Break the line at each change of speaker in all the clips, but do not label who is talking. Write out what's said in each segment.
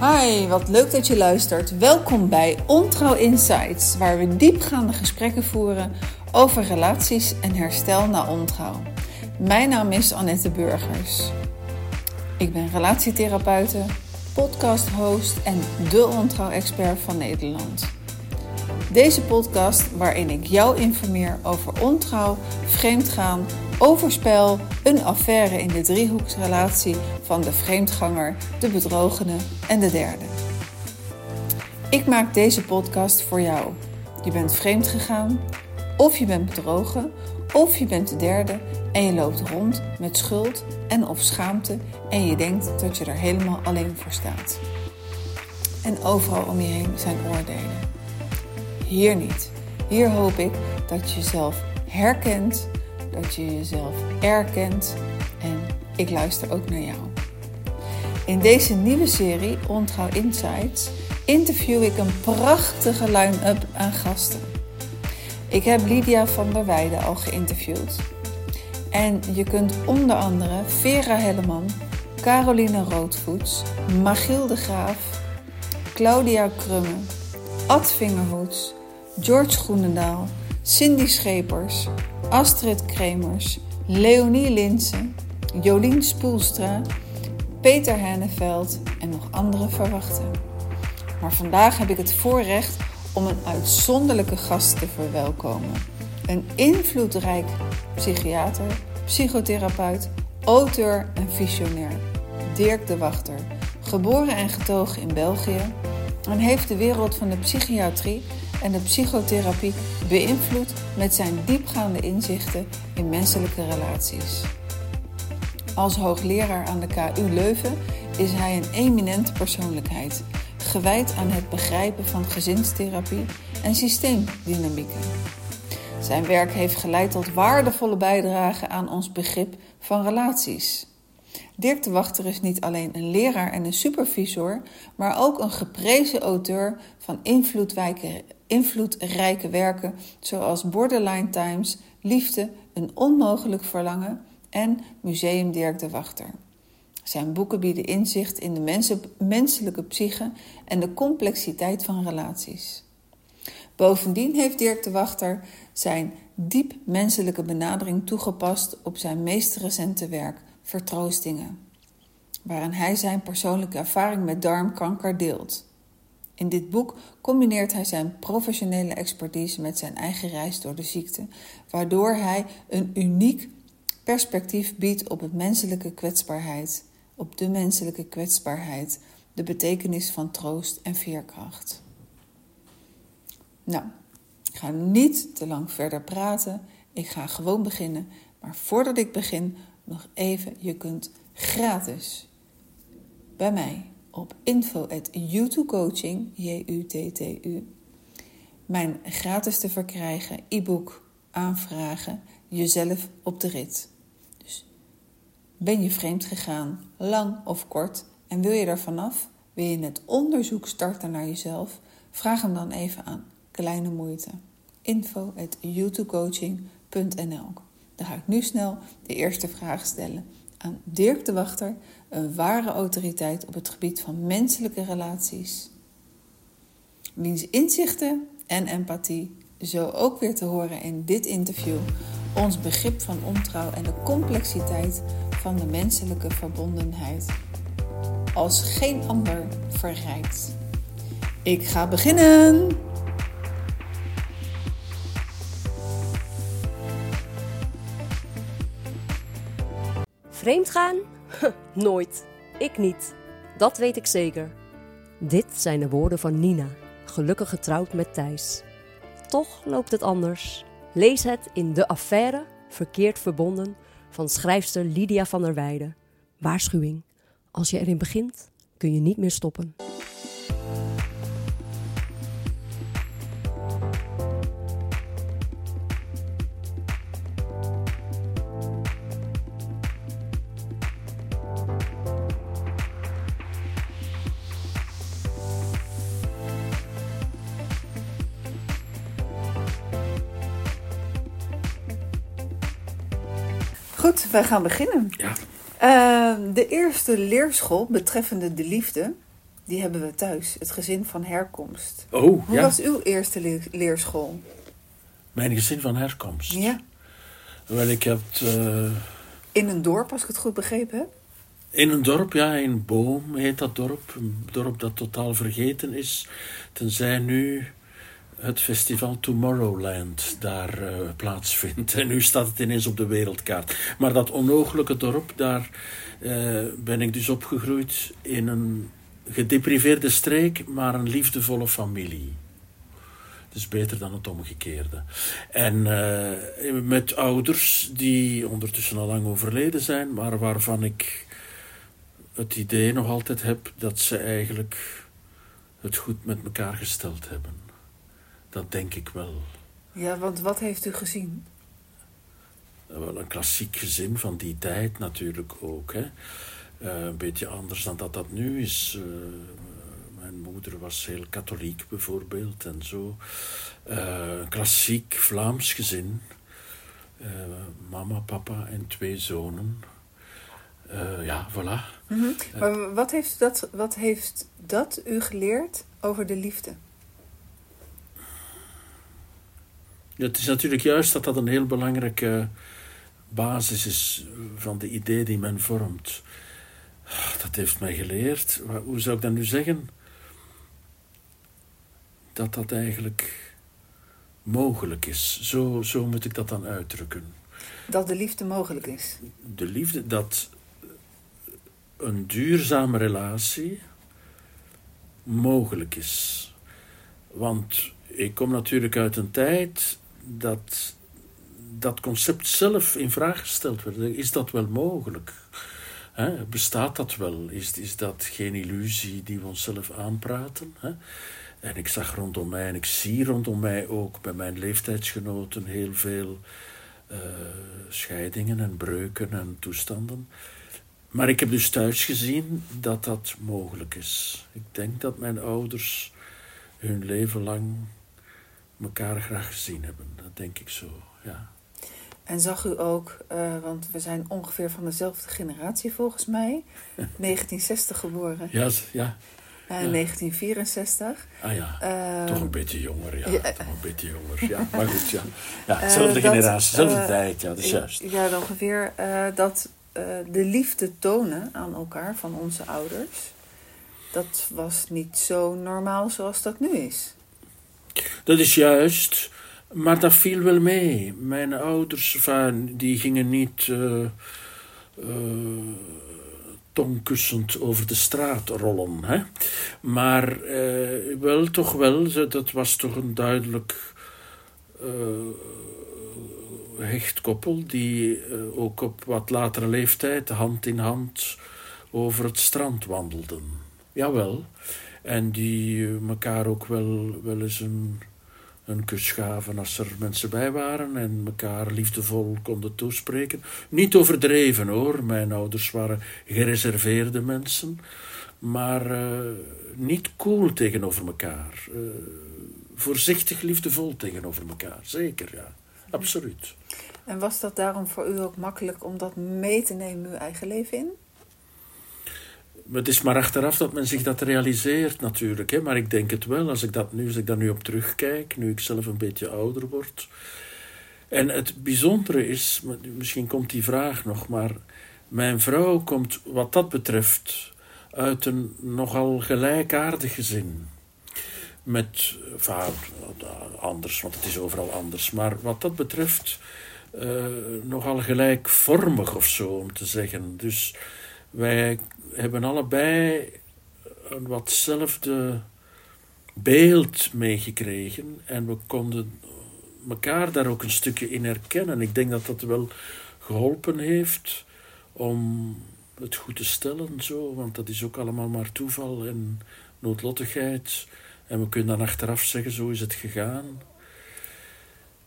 Hi, wat leuk dat je luistert. Welkom bij Ontrouw Insights, waar we diepgaande gesprekken voeren over relaties en herstel na ontrouw. Mijn naam is Annette Burgers. Ik ben relatietherapeute, podcasthost en de ontrouw-expert van Nederland. Deze podcast waarin ik jou informeer over ontrouw, vreemdgaan, overspel, een affaire in de driehoeksrelatie van de vreemdganger, de bedrogene en de derde. Ik maak deze podcast voor jou. Je bent vreemd gegaan, of je bent bedrogen, of je bent de derde en je loopt rond met schuld en of schaamte en je denkt dat je er helemaal alleen voor staat. En overal om je heen zijn oordelen. Hier niet. Hier hoop ik dat je jezelf herkent, dat je jezelf erkent en ik luister ook naar jou. In deze nieuwe serie Ontrouw Insights interview ik een prachtige line-up aan gasten. Ik heb Lydia van der Weijden al geïnterviewd. En je kunt onder andere Vera Helleman, Caroline Roodvoets, Magiel de Graaf, Claudia Krumme, Ad Vingerhoets, George Groenendaal, Cindy Schepers, Astrid Kremers, Leonie Linsen, Jolien Spoelstra, Peter Henneveld en nog anderen verwachten. Maar vandaag heb ik het voorrecht om een uitzonderlijke gast te verwelkomen. Een invloedrijk psychiater, psychotherapeut, auteur en visionair. Dirk de Wachter, geboren en getogen in België en heeft de wereld van de psychiatrie en de psychotherapie beïnvloed met zijn diepgaande inzichten in menselijke relaties. Als hoogleraar aan de KU Leuven is hij een eminente persoonlijkheid, gewijd aan het begrijpen van gezinstherapie en systeemdynamieken. Zijn werk heeft geleid tot waardevolle bijdragen aan ons begrip van relaties. Dirk de Wachter is niet alleen een leraar en een supervisor, maar ook een geprezen auteur van invloedrijke, werken zoals Borderline Times, Liefde, Een Onmogelijk Verlangen en Museum Dirk de Wachter. Zijn boeken bieden inzicht in de menselijke psyche en de complexiteit van relaties. Bovendien heeft Dirk de Wachter zijn diep menselijke benadering toegepast op zijn meest recente werk, Vertroostingen, waarin hij zijn persoonlijke ervaring met darmkanker deelt. In dit boek combineert hij zijn professionele expertise met zijn eigen reis door de ziekte, waardoor hij een uniek perspectief biedt op het menselijke kwetsbaarheid, op de menselijke kwetsbaarheid, de betekenis van troost en veerkracht. Nou, ik ga niet te lang verder praten. Ik ga gewoon beginnen. Maar voordat ik begin, nog even: je kunt gratis bij mij op info mijn gratis te verkrijgen e-book aanvragen, jezelf op de rit. Dus ben je vreemd gegaan, lang of kort, en wil je er vanaf? Wil je het onderzoek starten naar jezelf? Vraag hem dan even aan. Kleine moeite. Info Dan ga ik nu snel de eerste vraag stellen aan Dirk de Wachter, een ware autoriteit op het gebied van menselijke relaties. Wiens inzichten en empathie zo ook weer te horen in dit interview ons begrip van ontrouw en de complexiteit van de menselijke verbondenheid als geen ander verrijkt. Ik ga beginnen!
Vreemd gaan? Nooit. Ik niet. Dat weet ik zeker. Dit zijn de woorden van Nina, gelukkig getrouwd met Thijs. Toch loopt het anders. Lees het in De Affaire, verkeerd verbonden, van schrijfster Lydia van der Weijden. Waarschuwing. Als je erin begint, kun je niet meer stoppen.
Goed, wij gaan beginnen.
Ja.
Uh, de eerste leerschool betreffende de liefde die hebben we thuis. Het gezin van herkomst.
Oh,
Hoe
ja.
was uw eerste le- leerschool?
Mijn gezin van herkomst.
Ja.
Wel, ik heb eh,
In een dorp, als ik het goed begrepen heb.
in een dorp, ja, in Boom heet dat dorp. Een dorp dat totaal vergeten is. Tenzij nu het festival Tomorrowland daar eh, plaatsvindt. En nu staat het ineens op de wereldkaart. Maar dat onogelijke dorp, daar eh, ben ik dus opgegroeid in een gedepriveerde streek, maar een liefdevolle familie. Is beter dan het omgekeerde. En eh, met ouders die ondertussen al lang overleden zijn, maar waarvan ik het idee nog altijd heb dat ze eigenlijk het goed met elkaar gesteld hebben. Dat denk ik wel.
Ja, want wat heeft u gezien?
Wel een klassiek gezin van die tijd natuurlijk ook. Hè. Eh, een beetje anders dan dat dat nu is. Eh, mijn moeder was heel katholiek bijvoorbeeld en zo. Eh, een klassiek Vlaams gezin. Eh, mama, papa en twee zonen. Eh, ja, voilà.
Mhm. Maar wat heeft, dat, wat heeft dat u geleerd over de liefde?
Het is natuurlijk juist dat dat een heel belangrijke basis is van de idee die men vormt. Dat heeft mij geleerd. Hoe zou ik dat nu zeggen? Dat dat eigenlijk mogelijk is. Zo, zo moet ik dat dan uitdrukken.
Dat de liefde mogelijk is.
De liefde, dat een duurzame relatie mogelijk is. Want ik kom natuurlijk uit een tijd dat dat concept zelf in vraag gesteld werd. Is dat wel mogelijk? Bestaat dat wel? Is, is dat geen illusie die we onszelf aanpraten? En ik zag rondom mij en ik zie rondom mij ook bij mijn leeftijdsgenoten heel veel eh, scheidingen en breuken en toestanden. Maar ik heb dus thuis gezien dat dat mogelijk is. Ik denk dat mijn ouders hun leven lang elkaar graag gezien hebben. Dat denk ik zo, ja.
En zag u ook, eh, want we zijn ongeveer van dezelfde generatie volgens mij. 1960 geboren
Ja, ja.
en
Ja.
1964.
Ah ja.
Eh,
Toch een beetje jonger, ja.
ja.
Toch een beetje jonger, ja. Maar goed, ja. Ja,
Eh,
dezelfde generatie, dezelfde
eh,
tijd, ja, dat is juist.
Ja, dan ongeveer eh, dat eh, de liefde tonen aan elkaar van onze ouders. Dat was niet zo normaal zoals dat nu is.
Dat is juist, maar dat viel wel mee. Mijn ouders, enfin, die gingen niet eh, eh, tongkussend over de straat rollen. Hè? Maar eh, wel, toch wel, dat was toch een duidelijk hecht koppel die ook op wat latere leeftijd hand in hand over het strand wandelden. Jawel. En die eh, elkaar ook wel, wel eens een, een kus gaven als er mensen bij waren en elkaar liefdevol konden toespreken. Niet overdreven hoor, mijn ouders waren gereserveerde mensen, maar eh, niet cool tegenover elkaar. Eh, voorzichtig liefdevol tegenover elkaar, zeker ja, absoluut.
En was dat daarom voor u ook makkelijk om dat mee te nemen uw eigen leven in?
Het is maar achteraf dat men zich dat realiseert natuurlijk. Hè? Maar ik denk het wel, als ik, dat nu, als ik daar nu op terugkijk, nu ik zelf een beetje ouder word. En het bijzondere is, misschien komt die vraag nog, maar mijn vrouw komt wat dat betreft uit een nogal gelijkaardig gezin. Met, enfin, anders, want het is overal anders. Maar wat dat betreft eh, nogal gelijkvormig of zo, om te zeggen. Dus wij hebben allebei een watzelfde beeld meegekregen en we konden elkaar daar ook een stukje in herkennen. Ik denk dat dat wel geholpen heeft om het goed te stellen, zo, want dat is ook allemaal maar toeval en noodlottigheid. En we kunnen dan achteraf zeggen, zo is het gegaan.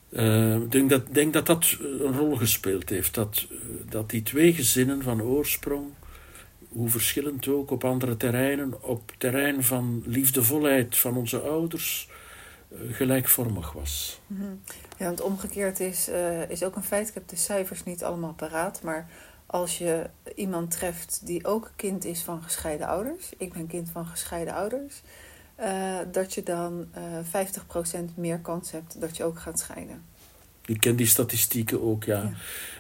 Eh, Ik denk, dat, denk dat dat een rol gespeeld heeft. Dat, dat die twee gezinnen van oorsprong, hoe verschillend ook op andere terreinen, op terrein van liefdevolheid van onze ouders, eh, gelijkvormig was.
Ja, want omgekeerd is, eh, is ook een feit. Ik heb de cijfers niet allemaal paraat. Maar als je iemand treft die ook kind is van gescheiden ouders. Ik ben kind van gescheiden ouders. Uh, dat je dan uh, 50% meer kans hebt dat je ook gaat scheiden.
Ik ken die statistieken ook, ja. ja.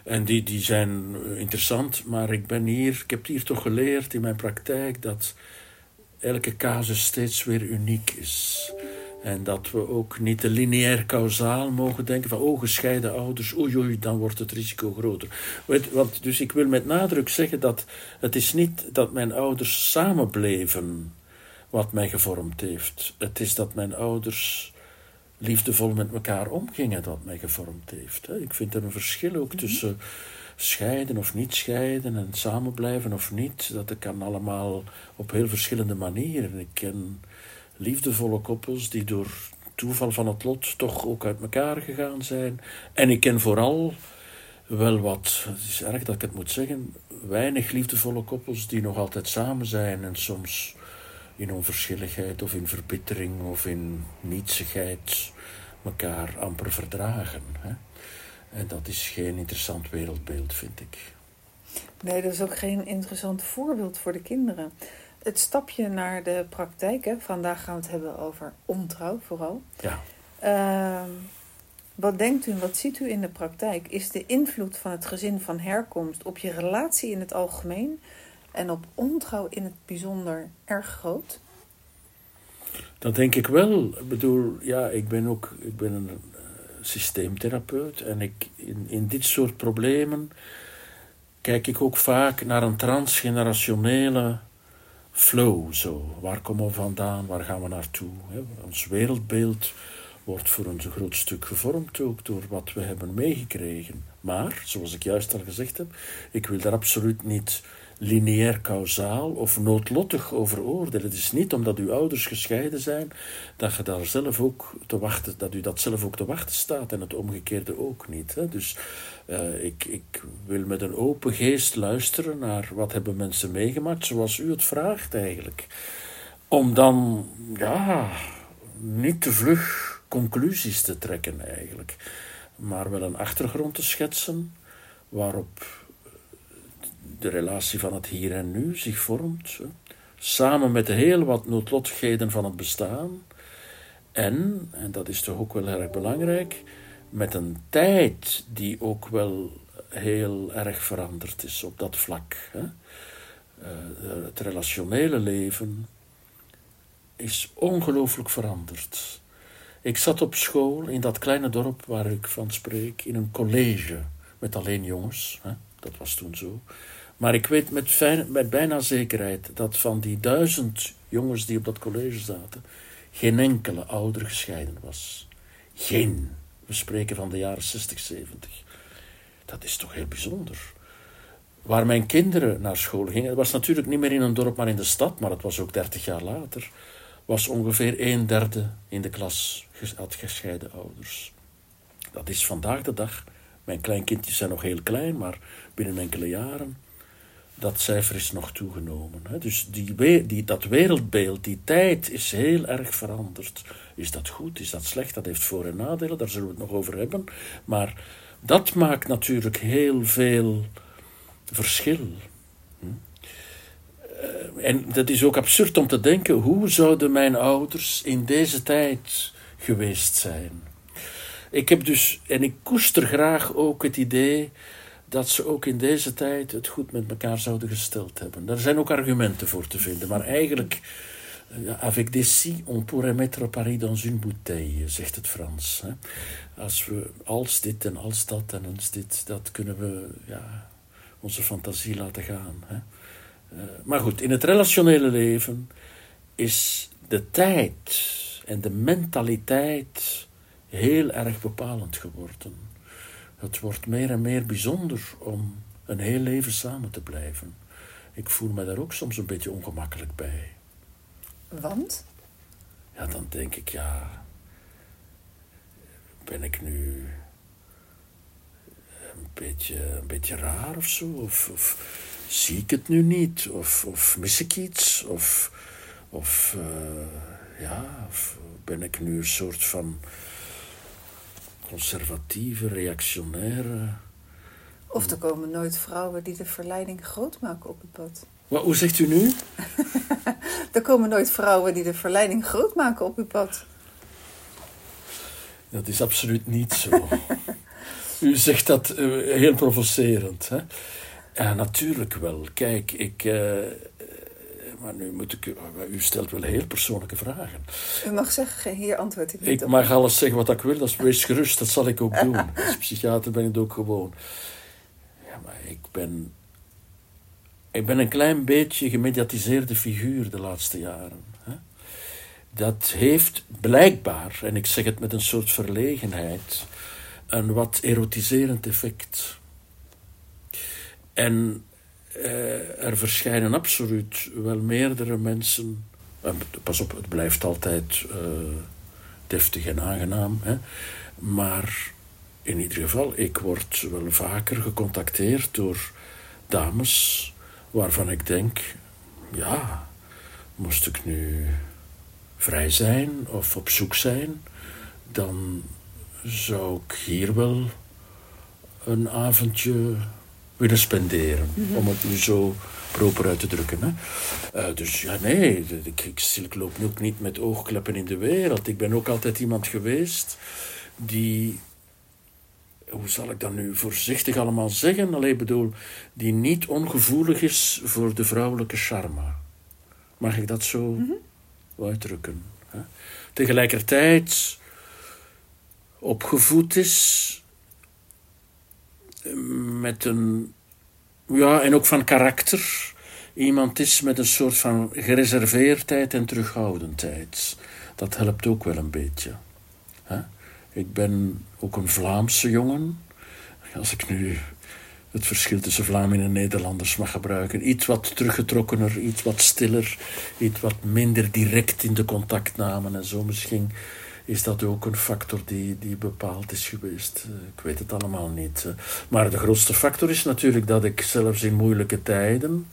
En die, die zijn interessant, maar ik ben hier, ik heb hier toch geleerd in mijn praktijk dat elke casus steeds weer uniek is. En dat we ook niet te lineair kausaal mogen denken van, oh, gescheiden ouders, oei, oei, dan wordt het risico groter. Want, dus ik wil met nadruk zeggen dat het is niet dat mijn ouders samen bleven wat mij gevormd heeft. Het is dat mijn ouders liefdevol met elkaar omgingen dat mij gevormd heeft. Ik vind er een verschil ook mhm. tussen scheiden of niet scheiden en samen blijven of niet. Dat kan allemaal op heel verschillende manieren. Ik ken liefdevolle koppels die door toeval van het lot toch ook uit elkaar gegaan zijn. En ik ken vooral wel wat, het is erg dat ik het moet zeggen, weinig liefdevolle koppels die nog altijd samen zijn en soms in onverschilligheid of in verbittering of in nietsigheid elkaar amper verdragen. Hè? En dat is geen interessant wereldbeeld, vind ik.
Nee, dat is ook geen interessant voorbeeld voor de kinderen. Het stapje naar de praktijk, hè? vandaag gaan we het hebben over ontrouw vooral.
Ja.
Uh, wat denkt u en wat ziet u in de praktijk? Is de invloed van het gezin van herkomst op je relatie in het algemeen en op ontrouw in het bijzonder erg groot?
Dat denk ik wel. Ik bedoel, ja, ik ben ook ik ben een uh, systeemtherapeut en ik, in, in dit soort problemen kijk ik ook vaak naar een transgenerationele flow. Zo. Waar komen we vandaan? Waar gaan we naartoe? Ons wereldbeeld wordt voor een groot stuk gevormd ook door wat we hebben meegekregen. Maar, zoals ik juist al gezegd heb, ik wil daar absoluut niet lineair kausaal of noodlottig over oordelen. Het is niet omdat uw ouders gescheiden zijn dat je daar zelf ook te wachten, dat u dat zelf ook te wachten staat en het omgekeerde ook niet. Hè. Dus uh, ik, ik wil met een open geest luisteren naar wat hebben mensen meegemaakt, zoals u het vraagt eigenlijk. Om dan, ja, niet te vlug conclusies te trekken eigenlijk, maar wel een achtergrond te schetsen waarop de relatie van het hier en nu zich vormt, samen met heel wat noodlottigheden van het bestaan. En, en dat is toch ook wel erg belangrijk, met een tijd die ook wel heel erg veranderd is op dat vlak. Hè? Uh, het relationele leven is ongelooflijk veranderd. Ik zat op school in dat kleine dorp waar ik van spreek, in een college met alleen jongens. Hè? Dat was toen zo. Maar ik weet met, met bijna zekerheid dat van die duizend jongens die op dat college zaten, geen enkele ouder gescheiden was. Geen. We spreken van de jaren 60, 70. Dat is toch heel bijzonder. Waar mijn kinderen naar school gingen, het was natuurlijk niet meer in een dorp, maar in de stad, maar het was ook dertig jaar later, was ongeveer een derde in de klas had gescheiden ouders. Dat is vandaag de dag. Mijn kleinkindjes zijn nog heel klein, maar binnen enkele jaren dat cijfer is nog toegenomen. Dus die, die, dat wereldbeeld, die tijd is heel erg veranderd. Is dat goed? Is dat slecht? Dat heeft voor- en nadelen, daar zullen we het nog over hebben. Maar dat maakt natuurlijk heel veel verschil. Eh, en dat is ook absurd om te denken, hoe zouden mijn ouders in deze tijd geweest zijn? Ik heb dus, en ik koester graag ook het idee dat ze ook in deze tijd het goed met elkaar zouden gesteld hebben. Daar zijn ook argumenten voor te vinden, maar eigenlijk, eh, avec des si, on pourrait mettre Paris dans une bouteille, zegt het Frans. Als we als dit en als dat en als dit, dat kunnen we ja, onze fantasie laten gaan. Uh, maar goed, in het relationele leven is de tijd en de mentaliteit heel erg bepalend geworden. Het wordt meer en meer bijzonder om een heel leven samen te blijven. Ik voel me daar ook soms een beetje ongemakkelijk bij.
Want?
Ja, dan denk ik, ja. Ben ik nu een beetje, een beetje raar of zo? Of, of zie ik het nu niet? Of, of mis ik iets? Of, of uh, ja, of ben ik nu een soort van conservatieve, reactionaire
Of er komen nooit vrouwen die de verleiding groot maken op het pad.
Wat, hoe zegt u nu?
er komen nooit vrouwen die de verleiding groot maken op uw pad.
Dat is absoluut niet zo. u zegt dat eh, heel provocerend. Hè? Ja, natuurlijk wel. Kijk, ik. eh, maar nu moet ik. U stelt wel heel persoonlijke vragen.
U mag zeggen, hier antwoord ik niet
Ik
op.
mag alles zeggen wat ik wil, dat is wees gerust, dat zal ik ook doen. Als psychiater ben ik het ook gewoon. Ja, maar ik ben. Ik ben een klein beetje gemediatiseerde figuur de laatste jaren. Hè? Dat heeft blijkbaar, en ik zeg het met een soort verlegenheid, een wat erotiserend effect. En eh, er verschijnen absoluut wel meerdere mensen. eh, pas op, het blijft altijd eh, deftig en aangenaam. Hè? Maar in ieder geval, ik word wel vaker gecontacteerd door dames waarvan ik denk: ja, moest ik nu vrij zijn of op zoek zijn, dan zou ik hier wel een avondje willen spenderen. Om het nu zo proper uit te drukken. Hè? Eh, dus ja, nee, ik, ik, ik loop ook niet met oogkleppen in de wereld. Ik ben ook altijd iemand geweest die hoe zal ik dat nu voorzichtig allemaal zeggen? Alleen bedoel, die niet ongevoelig is voor de vrouwelijke charme. Mag ik dat zo uitdrukken? Hè? Tegelijkertijd opgevoed is met een, ja, en ook van karakter. Iemand is met een soort van gereserveerdheid en terughoudendheid. Dat helpt ook wel een beetje. Ik ben ook een Vlaamse jongen. Als ik nu het verschil tussen Vlamingen en Nederlanders mag gebruiken. Iets wat teruggetrokkener, iets wat stiller, iets wat minder direct in de contactnamen en zo. Misschien is dat ook een factor die, die bepaald is geweest. Eh, Ik weet het allemaal niet. eh. Maar de grootste factor is natuurlijk dat ik zelfs in moeilijke tijden.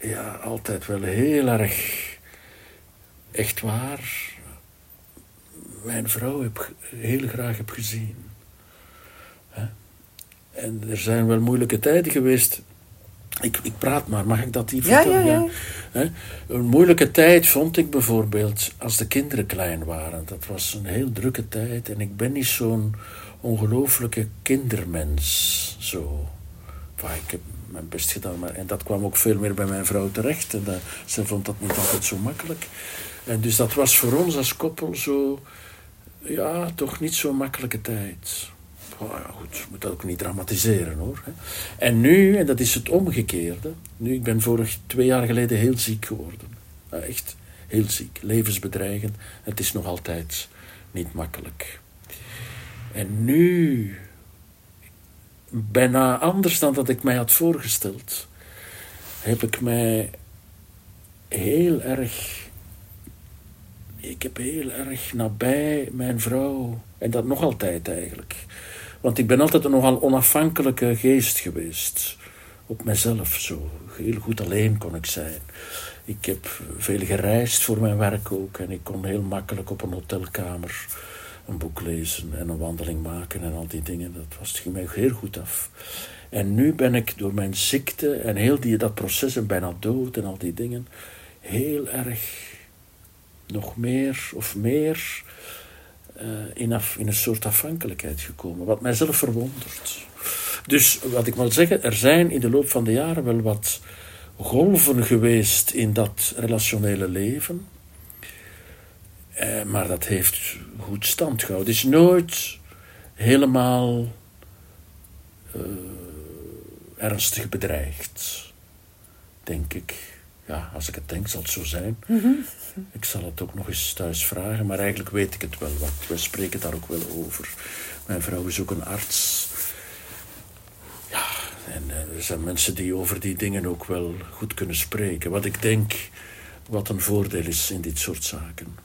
ja, altijd wel heel erg. echt waar mijn vrouw heb, heel graag heb gezien. En er zijn wel moeilijke tijden geweest. Ik, ik praat maar, mag ik dat hier
Ja,
vertellen?
ja?
Een moeilijke tijd vond ik bijvoorbeeld als de kinderen klein waren. Dat was een heel drukke tijd en ik ben niet zo'n ongelooflijke kindermens. Zo. Enfin, ik heb mijn best gedaan, maar, en dat kwam ook veel meer bij mijn vrouw terecht. En dat, ze vond dat niet altijd zo makkelijk. En dus dat was voor ons als koppel zo, ja, toch niet zo'n makkelijke tijd. Oh ja, goed, je moet dat ook niet dramatiseren hoor. En nu, en dat is het omgekeerde, nu, ik ben vorig twee jaar geleden heel ziek geworden. Echt heel ziek, levensbedreigend. Het is nog altijd niet makkelijk. En nu, bijna anders dan dat ik mij had voorgesteld, heb ik mij heel erg ik heb heel erg nabij mijn vrouw. En dat nog altijd eigenlijk. Want ik ben altijd een nogal onafhankelijke geest geweest. Op mezelf zo. Heel goed alleen kon ik zijn. Ik heb veel gereisd voor mijn werk ook. En ik kon heel makkelijk op een hotelkamer een boek lezen en een wandeling maken en al die dingen. Dat was, ging mij heel goed af. En nu ben ik door mijn ziekte en heel die, dat proces en bijna dood en al die dingen heel erg nog meer of meer eh, in, in een soort afhankelijkheid gekomen, wat mijzelf verwondert. Dus wat ik wil zeggen, er zijn in de loop van de jaren wel wat golven geweest in dat relationele leven, eh, maar dat heeft goed stand gehouden. Het is nooit helemaal eh, ernstig bedreigd, denk ik. Ja, als ik het denk, zal het zo zijn. Ik zal het ook nog eens thuis vragen, maar eigenlijk weet ik het wel, want we spreken daar ook wel over. Mijn vrouw is ook een arts. Ja, en eh, er zijn mensen die over die dingen ook wel goed kunnen spreken. Wat ik denk, wat een voordeel is in dit soort zaken.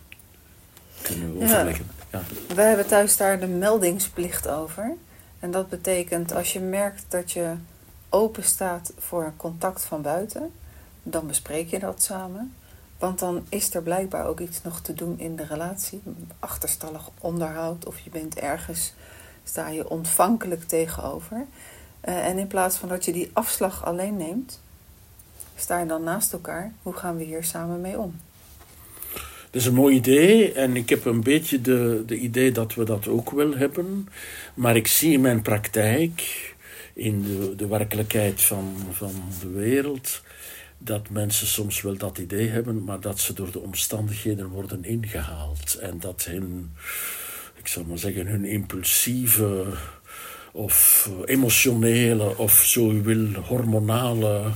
Kunnen we
Ja.
overleggen. Ja.
Wij hebben thuis daar de meldingsplicht over. En dat betekent als je merkt dat je open staat voor contact van buiten, dan bespreek je dat samen. Want dan is er blijkbaar ook iets nog te doen in de relatie. Achterstallig onderhoud of je bent ergens sta je ontvankelijk tegenover. Uh, en in plaats van dat je die afslag alleen neemt, sta je dan naast elkaar. Hoe gaan we hier samen mee om?
Dat is een mooi idee en ik heb een beetje de, de idee dat we dat ook wel hebben. Maar ik zie in mijn praktijk, in de, de werkelijkheid van, van de wereld, dat mensen soms wel dat idee hebben, maar dat ze door de omstandigheden worden ingehaald. En dat hun, ik zal maar zeggen, hun impulsieve of emotionele of zo u wil hormonale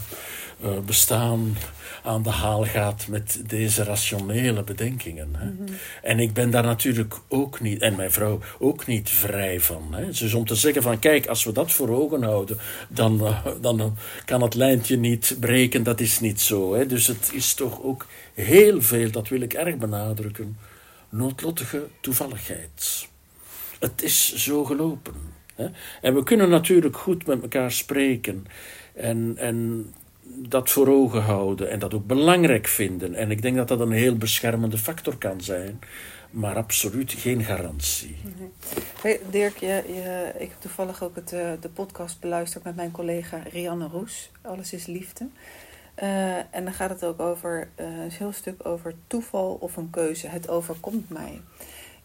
uh, bestaan aan de haal gaat met deze rationele bedenkingen. Hè. Mhm. En ik ben daar natuurlijk ook niet, en mijn vrouw ook niet vrij van. Hè. Dus om te zeggen van kijk, als we dat voor ogen houden, dan, uh, dan kan het lijntje niet breken, dat is niet zo. Hè. Dus het is toch ook heel veel, dat wil ik erg benadrukken, noodlottige toevalligheid. Het is zo gelopen. Hè. En we kunnen natuurlijk goed met elkaar spreken. En, en dat voor ogen houden en dat ook belangrijk vinden. En ik denk dat dat een heel beschermende factor kan zijn, maar absoluut geen garantie.
Hey, Dirk, je, ik heb toevallig ook het, uh, de podcast beluisterd met mijn collega Rianne Roes, Alles is Liefde. Uh, en dan gaat het ook over uh, een heel stuk over toeval of een keuze. Het overkomt mij.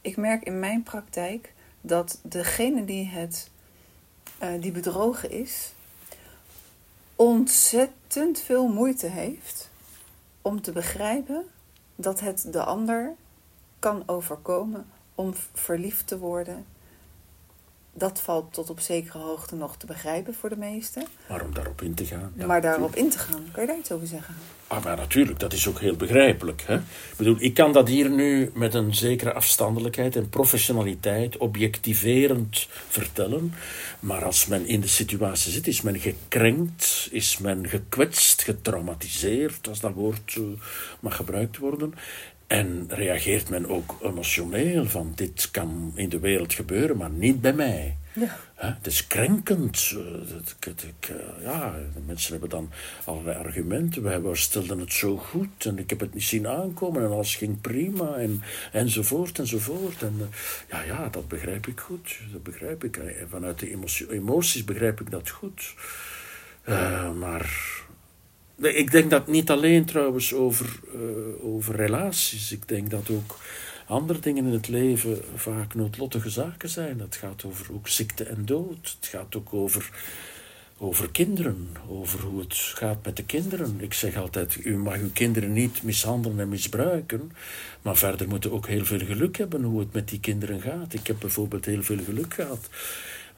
Ik merk in mijn praktijk dat degene die, het, die bedrogen is, ontzettend veel moeite heeft om te begrijpen dat het de ander kan overkomen om verliefd te worden. Dat valt tot op zekere hoogte nog te begrijpen voor de meesten.
Maar om daarop in te gaan.
Ja, maar daarop in te gaan, kan je daar iets over zeggen?
Ah, maar natuurlijk, dat is ook heel begrijpelijk. Hè? Ik bedoel, ik kan dat hier nu met een zekere afstandelijkheid en professionaliteit objectiverend vertellen. Maar als men in de situatie zit, is men gekrenkt, is men gekwetst, getraumatiseerd, als dat woord uh, mag gebruikt worden. En reageert men ook emotioneel van dit kan in de wereld gebeuren, maar niet bij mij. Ja. Het is krenkend. Eh, ja, de mensen hebben dan allerlei argumenten. We stelden het zo goed en ik heb het niet zien aankomen en alles ging prima en, enzovoort enzovoort. En eh, ja, ja, dat begrijp ik goed. Dat begrijp ik. Vanuit de emoties begrijp ik dat goed. Uh, maar ik denk dat niet alleen trouwens over, uh, over relaties. Ik denk dat ook andere dingen in het leven vaak noodlottige zaken zijn. Het gaat over ook ziekte en dood. Het gaat ook over, over kinderen, over hoe het gaat met de kinderen. Ik zeg altijd, u mag uw kinderen niet mishandelen en misbruiken, maar verder moeten ook heel veel geluk hebben hoe het met die kinderen gaat. Ik heb bijvoorbeeld heel veel geluk gehad.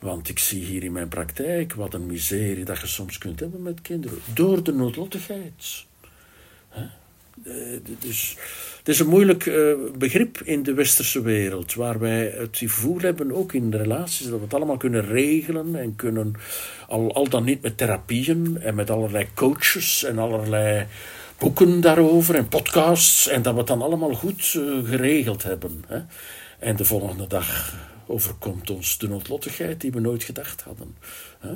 Want ik zie hier in mijn praktijk wat een miserie dat je soms kunt hebben met kinderen. Door de noodlottigheid. Eh, dus het is een moeilijk uh, begrip in de westerse wereld, waar wij het gevoel hebben, ook in relaties, dat we het allemaal kunnen regelen en kunnen, al, al dan niet met therapieën en met allerlei coaches en allerlei boeken daarover en podcasts, en dat we het dan allemaal goed uh, geregeld hebben. En de volgende dag overkomt ons de noodlottigheid die we nooit gedacht hadden.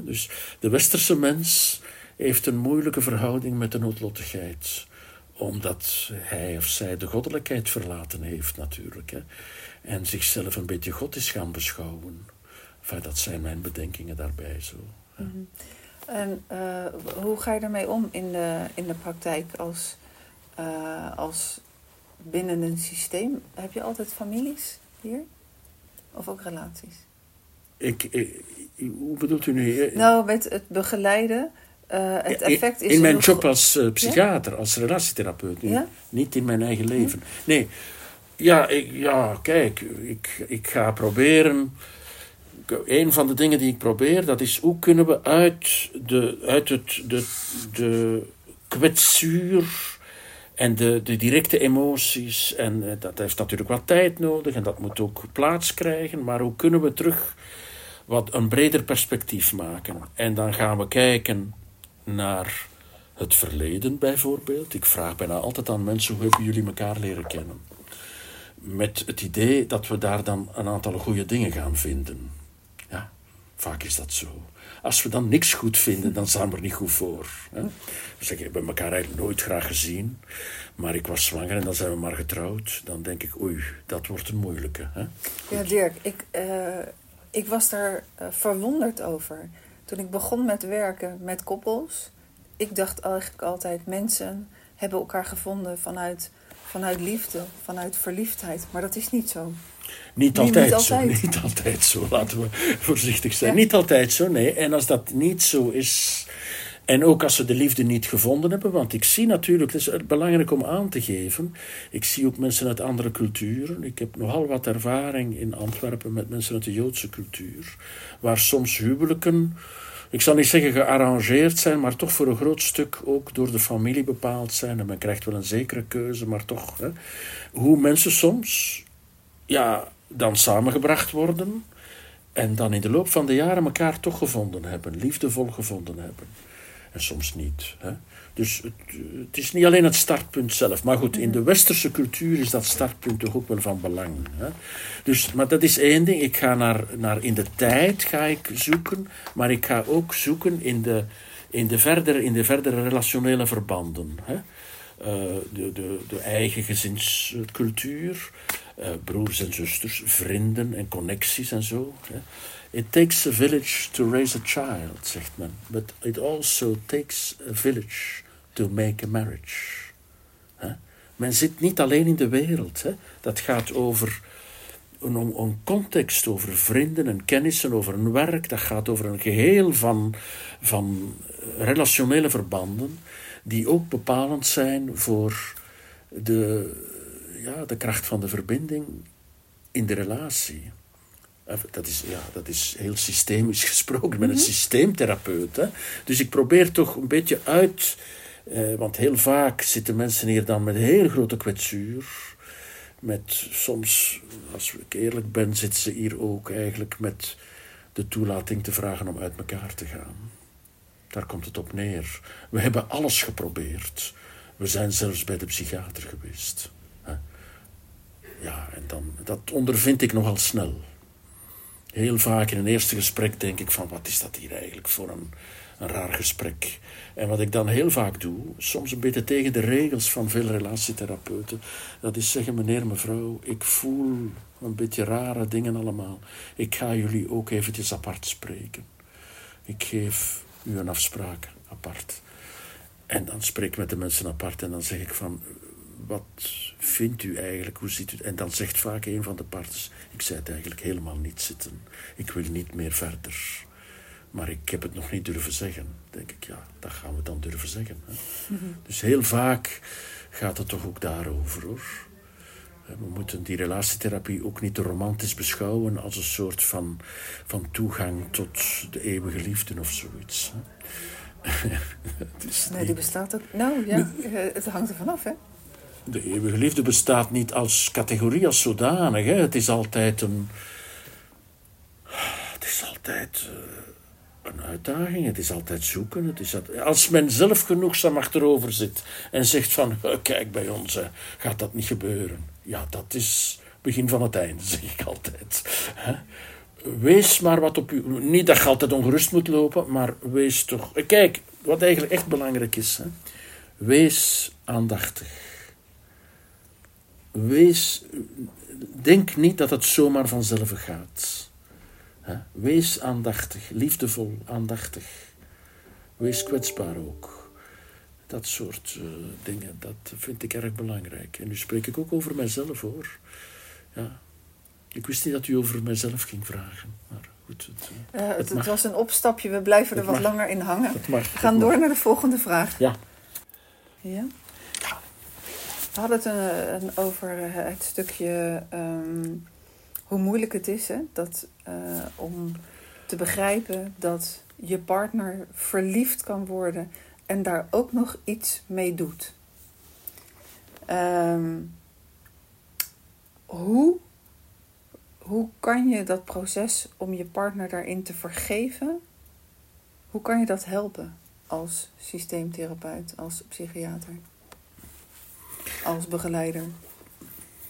Dus de westerse mens heeft een moeilijke verhouding met de noodlottigheid omdat hij of zij de goddelijkheid verlaten heeft natuurlijk. En zichzelf een beetje God is gaan beschouwen. Enfin, dat zijn mijn bedenkingen daarbij zo.
Mhm. En uh, hoe ga je ermee om in de, in de praktijk als, uh, als binnen een systeem? Heb je altijd families hier? Of ook relaties?
Ik, ik hoe bedoelt u nu?
Nou, met het begeleiden uh, het effect
is in mijn job als uh, psychiater, ja? als relatietherapeut. Ja? Niet in mijn eigen leven. Nee, ja, ik, ja kijk, ik, ik ga proberen. Een van de dingen die ik probeer, dat is hoe kunnen we uit, de, uit het, de, de kwetsuur en de, de directe emoties, en uh, dat heeft natuurlijk wat tijd nodig en dat moet ook plaats krijgen, maar hoe kunnen we terug wat een breder perspectief maken? En dan gaan we kijken naar het verleden bijvoorbeeld. Ik vraag bijna altijd aan mensen hoe hebben jullie elkaar leren kennen. Met het idee dat we daar dan een aantal goede dingen gaan vinden. Ja, vaak is dat zo. Als we dan niks goed vinden, dan staan we er niet goed voor. Hè? We zeggen, we hebben elkaar eigenlijk nooit graag gezien. Maar ik was zwanger en dan zijn we maar getrouwd. Dan denk ik, oei, dat wordt een moeilijke. Hè?
Ja, Dirk, ik, uh, ik was daar uh, verwonderd over. Toen ik begon met werken met koppels, ik dacht eigenlijk altijd: mensen hebben elkaar gevonden vanuit, vanuit liefde, vanuit verliefdheid. Maar dat is niet zo.
Niet altijd, niet altijd, zo. Niet altijd zo, laten we voorzichtig zijn. Niet altijd zo, nee. En als dat niet zo is. En ook als ze de liefde niet gevonden hebben, want ik zie natuurlijk, het is belangrijk om aan te geven, ik zie ook mensen uit andere culturen. Ik heb nogal wat ervaring in Antwerpen met mensen uit de Joodse cultuur, waar soms huwelijken, ik zal niet zeggen gearrangeerd zijn, maar toch voor een groot stuk ook door de familie bepaald zijn. En men krijgt wel een zekere keuze, maar toch. Hè, hoe mensen soms ja, dan samengebracht worden en dan in de loop van de jaren elkaar toch gevonden hebben, liefdevol gevonden hebben. En soms niet. Hè. Dus het, het, is niet alleen het startpunt zelf. Maar goed, in de westerse cultuur is dat startpunt toch ook wel van belang. Hè. Dus, maar dat is één ding. Ik ga naar, naar in de tijd ga ik zoeken. Maar ik ga ook zoeken in de, in de, verdere, in de verdere relationele verbanden. Hè. Uh, de, de, de eigen gezinscultuur, broers en zusters, vrienden en connecties en zo. It takes a village to raise a child, zegt men. But it also takes a village to make a marriage. Men zit niet alleen in de wereld. Dat gaat over een, een, context, over vrienden en kennissen, over een werk. Dat gaat over een geheel van, van relationele verbanden die ook bepalend zijn voor de, ja, de kracht van de verbinding in de relatie. Dat is, ja, dat is heel systemisch gesproken. Ik ben een mhm. systeemtherapeut. Hè? Dus ik probeer toch een beetje uit. Eh, want heel vaak zitten mensen hier dan met een heel grote kwetsuur. Met soms, als ik eerlijk ben, zitten ze hier ook eigenlijk met de toelating te vragen om uit elkaar te gaan. Daar komt het op neer. We hebben alles geprobeerd. We zijn zelfs bij de psychiater geweest. Ja, en dan, dat ondervind ik nogal snel heel vaak in een eerste gesprek denk ik van wat is dat hier eigenlijk voor een, een raar gesprek. En wat ik dan heel vaak doe, soms een beetje tegen de regels van veel relatietherapeuten, dat is zeggen meneer, mevrouw, ik voel een beetje rare dingen allemaal. Ik ga jullie ook eventjes apart spreken. Ik geef u een afspraak apart. En dan spreek ik met de mensen apart en dan zeg ik van, wat vindt u eigenlijk? Hoe ziet u En dan zegt vaak een van de partners: Ik zei het eigenlijk helemaal niet zitten. Ik wil niet meer verder. Maar ik heb het nog niet durven zeggen. denk ik, ja, dat gaan we dan durven zeggen. Hè? Dus heel vaak gaat het toch ook daarover hoor. We moeten die relatietherapie ook niet te romantisch beschouwen als een soort van, van toegang tot de eeuwige liefde of zoiets.
nee, die bestaat ook. Nou ja, het hangt er vanaf, hè?
De eeuwige liefde bestaat niet als categorie als zodanig. Hè. Het is altijd een. Het is altijd uh, een uitdaging. Het is altijd zoeken. Het is altijd, als men zelf genoegzaam achterover zit en zegt van kijk bij ons gaat dat niet gebeuren. Ja, dat is begin van het einde, zeg ik altijd. Wees maar wat op u. Niet dat je altijd ongerust moet lopen, maar wees toch. Kijk, wat eigenlijk echt belangrijk is. Hè. Wees aandachtig wees, denk niet dat het zomaar vanzelf gaat. Wees aandachtig, liefdevol, aandachtig. Wees kwetsbaar ook. Dat soort uh, dingen, dat vind ik erg belangrijk. En nu spreek ik ook over mijzelf hoor. Ja. Ik wist niet dat u over mijzelf ging vragen. Maar goed, het,
uh, het, het was een opstapje, we blijven er wat langer in hangen. we gaan door naar de volgende vraag.
Ja.
Ja. We hadden het een, een, over het stukje um, hoe moeilijk het is hè, dat, uh, om te begrijpen dat je partner verliefd kan worden en daar ook nog iets mee doet. Um, hoe, hoe kan je dat proces om je partner daarin te vergeven, hoe kan je dat helpen als systeemtherapeut, als psychiater? Als begeleider?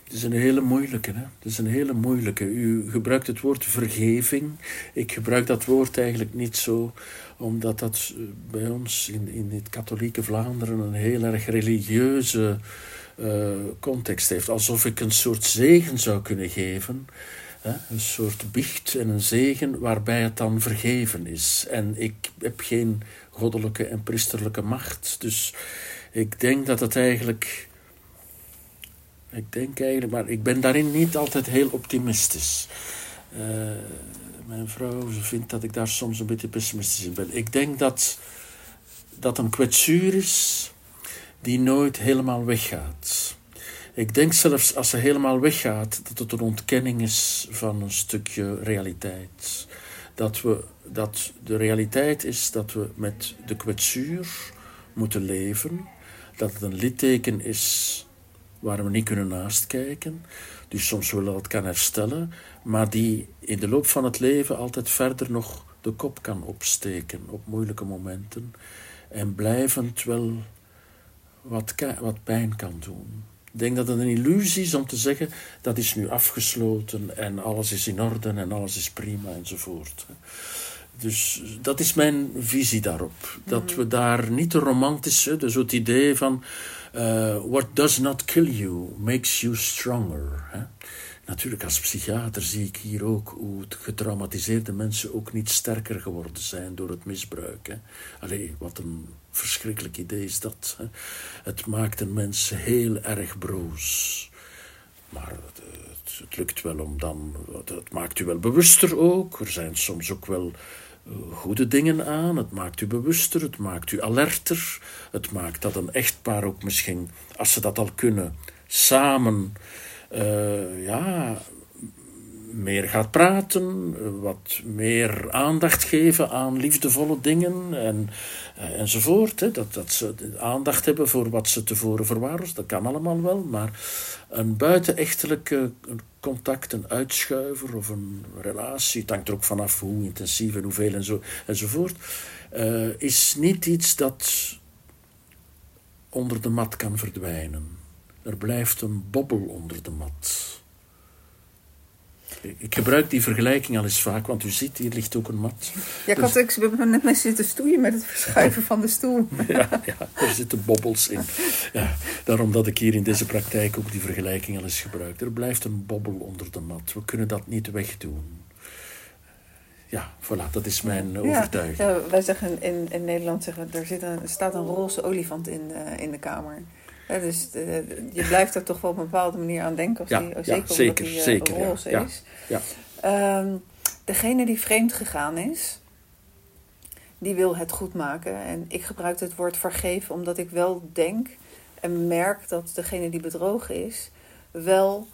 Het is een hele moeilijke. Hè? Het is een hele moeilijke. U gebruikt het woord vergeving. Ik gebruik dat woord eigenlijk niet zo, omdat dat eh, bij ons in, in het katholieke Vlaanderen een heel erg religieuze uh, context heeft. Alsof ik een soort zegen zou kunnen geven Een soort biecht en een zegen waarbij het dan vergeven is. En ik heb geen goddelijke en priesterlijke macht. Dus ik denk dat het eigenlijk. Ik denk eigenlijk, maar ik ben daarin niet altijd heel optimistisch. Uh, mijn vrouw vindt dat ik daar soms een beetje pessimistisch in ben. Ik denk dat dat een kwetsuur is die nooit helemaal weggaat. Ik denk zelfs als ze helemaal weggaat, dat het een ontkenning is van een stukje realiteit. Dat, we, dat de realiteit is dat we met de kwetsuur moeten leven. Dat het een litteken is waar we niet kunnen naast kijken. Dus soms wel het kan herstellen, maar die in de loop van het leven altijd verder nog de kop kan opsteken op moeilijke momenten. En blijvend wel wat, wat pijn kan doen. Ik denk dat het een illusie is om te zeggen dat is nu afgesloten en alles is in orde en alles is prima enzovoort. Dus dat is mijn visie daarop. Dat mhm. we daar niet te romantisch, dus het idee van uh, what does not kill you makes you stronger. Hè? Natuurlijk, als psychiater zie ik hier ook hoe getraumatiseerde mensen ook niet sterker geworden zijn door het misbruik. Hè. Allee, wat een verschrikkelijk idee is dat. Hè. Het maakt een mens heel erg broos. Maar het, het, lukt wel om dan. Het, maakt u wel bewuster ook. Er zijn soms ook wel eh, goede dingen aan. Het maakt u bewuster, het maakt u alerter. Het maakt dat een echtpaar ook misschien, als ze dat al kunnen, samen uh, ja, meer gaat praten, wat meer aandacht geven aan liefdevolle dingen en, uh, enzovoort. Hè. Dat, dat ze aandacht hebben voor wat ze tevoren verwaarloosd, dat kan allemaal wel, maar een buitenechtelijke contact, een uitschuiver of een relatie, het hangt er ook vanaf hoe intensief en hoeveel en zo, enzovoort, uh, is niet iets dat onder de mat kan verdwijnen. Er blijft een bobbel onder de mat. Ik gebruik die vergelijking al eens vaak, want u ziet, hier ligt ook een mat.
Ja, ik, had, dus... net mee zitten stoeien met het verschuiven van de stoel.
Ja, ja, er zitten bobbels in. Ja, daarom dat ik hier in deze praktijk ook die vergelijking al eens gebruik. Er blijft een bobbel onder de mat. We kunnen dat niet wegdoen. Ja, voilà, dat is mijn overtuiging.
Ja, wij zeggen in, in Nederland, zeggen, er, zit een, er staat een roze olifant in, uh, in de kamer dus eh, je blijft er toch wel op een bepaalde manier aan denken. Als
ja,
die,
zeker, omdat die, uh, zeker,
roze is. Ja, um, degene die vreemd gegaan is, die wil het goed maken. En ik gebruik het woord vergeven omdat ik wel denk en merk dat degene die bedrogen is, wel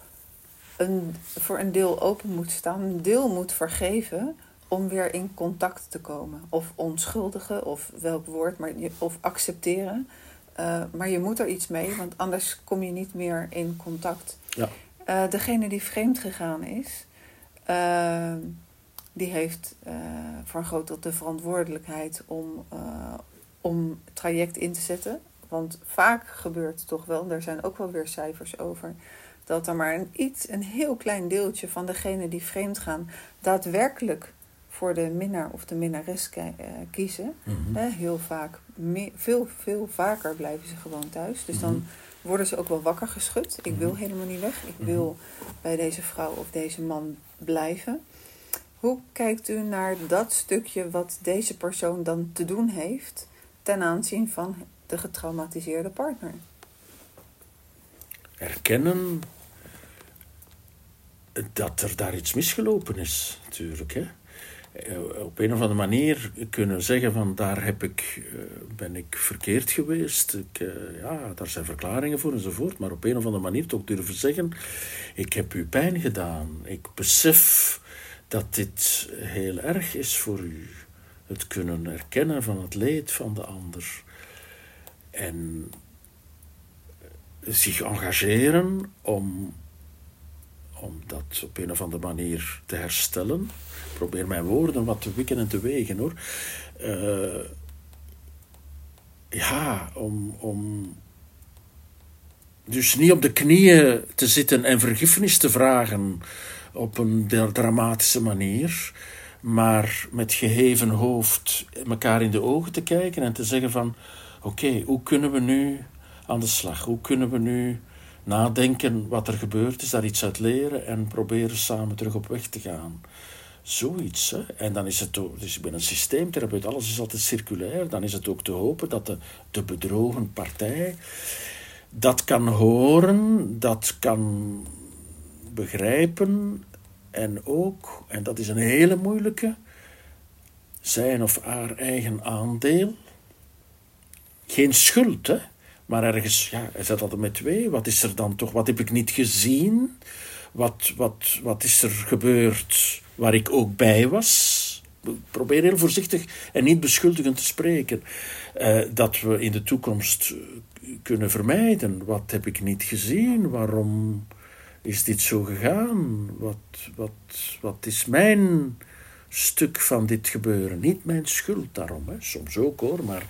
een, voor een deel open moet staan, een deel moet vergeven om weer in contact te komen. Of onschuldigen, of welk woord, maar of accepteren. Uh, maar je moet er iets mee, want anders kom je niet meer in contact. Ja. Uh, degene die vreemd gegaan is, uh, die heeft voor een groot deel de verantwoordelijkheid om, om het traject in te zetten. Want vaak gebeurt het toch wel, daar zijn ook wel weer cijfers over, dat er maar een iets, een heel klein deeltje van degene die vreemd gaan, daadwerkelijk voor de minnaar of de minnares eh, kiezen. Mhm. heel vaak, veel, veel vaker blijven ze gewoon thuis. Dus dan mhm. worden ze ook wel wakker geschud. Ik wil mhm. helemaal niet weg. Ik wil bij deze vrouw of deze man blijven. Hoe kijkt u naar dat stukje wat deze persoon dan te doen heeft ten aanzien van de getraumatiseerde partner?
Erkennen dat er daar iets misgelopen is, natuurlijk. Hè? Eh, op een of andere manier kunnen zeggen van daar heb ik, eh, ben ik verkeerd geweest. Ik, eh, ja, daar zijn verklaringen voor enzovoort. Maar op een of andere manier toch durven zeggen, ik heb u pijn gedaan. Ik besef dat dit heel erg is voor u. Het kunnen erkennen van het leed van de ander. En zich engageren om, om dat op een of andere manier te herstellen probeer mijn woorden wat te wikken en te wegen hoor. Uh, ja, om, om dus niet op de knieën te zitten en vergiffenis te vragen op een dramatische manier, maar met geheven hoofd elkaar in de ogen te kijken en te zeggen van oké, hoe kunnen we nu aan de slag? Hoe kunnen we nu nadenken wat er gebeurd is, daar iets uit leren en proberen samen terug op weg te gaan. Zoiets. Hè? En dan is het ook, dus ik ben een systeemtherapeut, alles is altijd circulair. Dan is het ook te hopen dat de, de bedrogen partij dat kan horen, dat kan begrijpen en ook, en dat is een hele moeilijke, zijn of haar eigen aandeel. Geen schuld, hè? maar ergens, ja, hij zet altijd met twee. Wat is er dan toch? Wat heb ik niet gezien? Wat, wat, wat is er gebeurd waar ik ook bij was? Probeer heel voorzichtig en niet beschuldigend te spreken. Uh, dat we in de toekomst kunnen vermijden. Wat heb ik niet gezien? Waarom is dit zo gegaan? Wat, wat, wat is mijn stuk van dit gebeuren? Niet mijn schuld daarom, hè? soms ook hoor, maar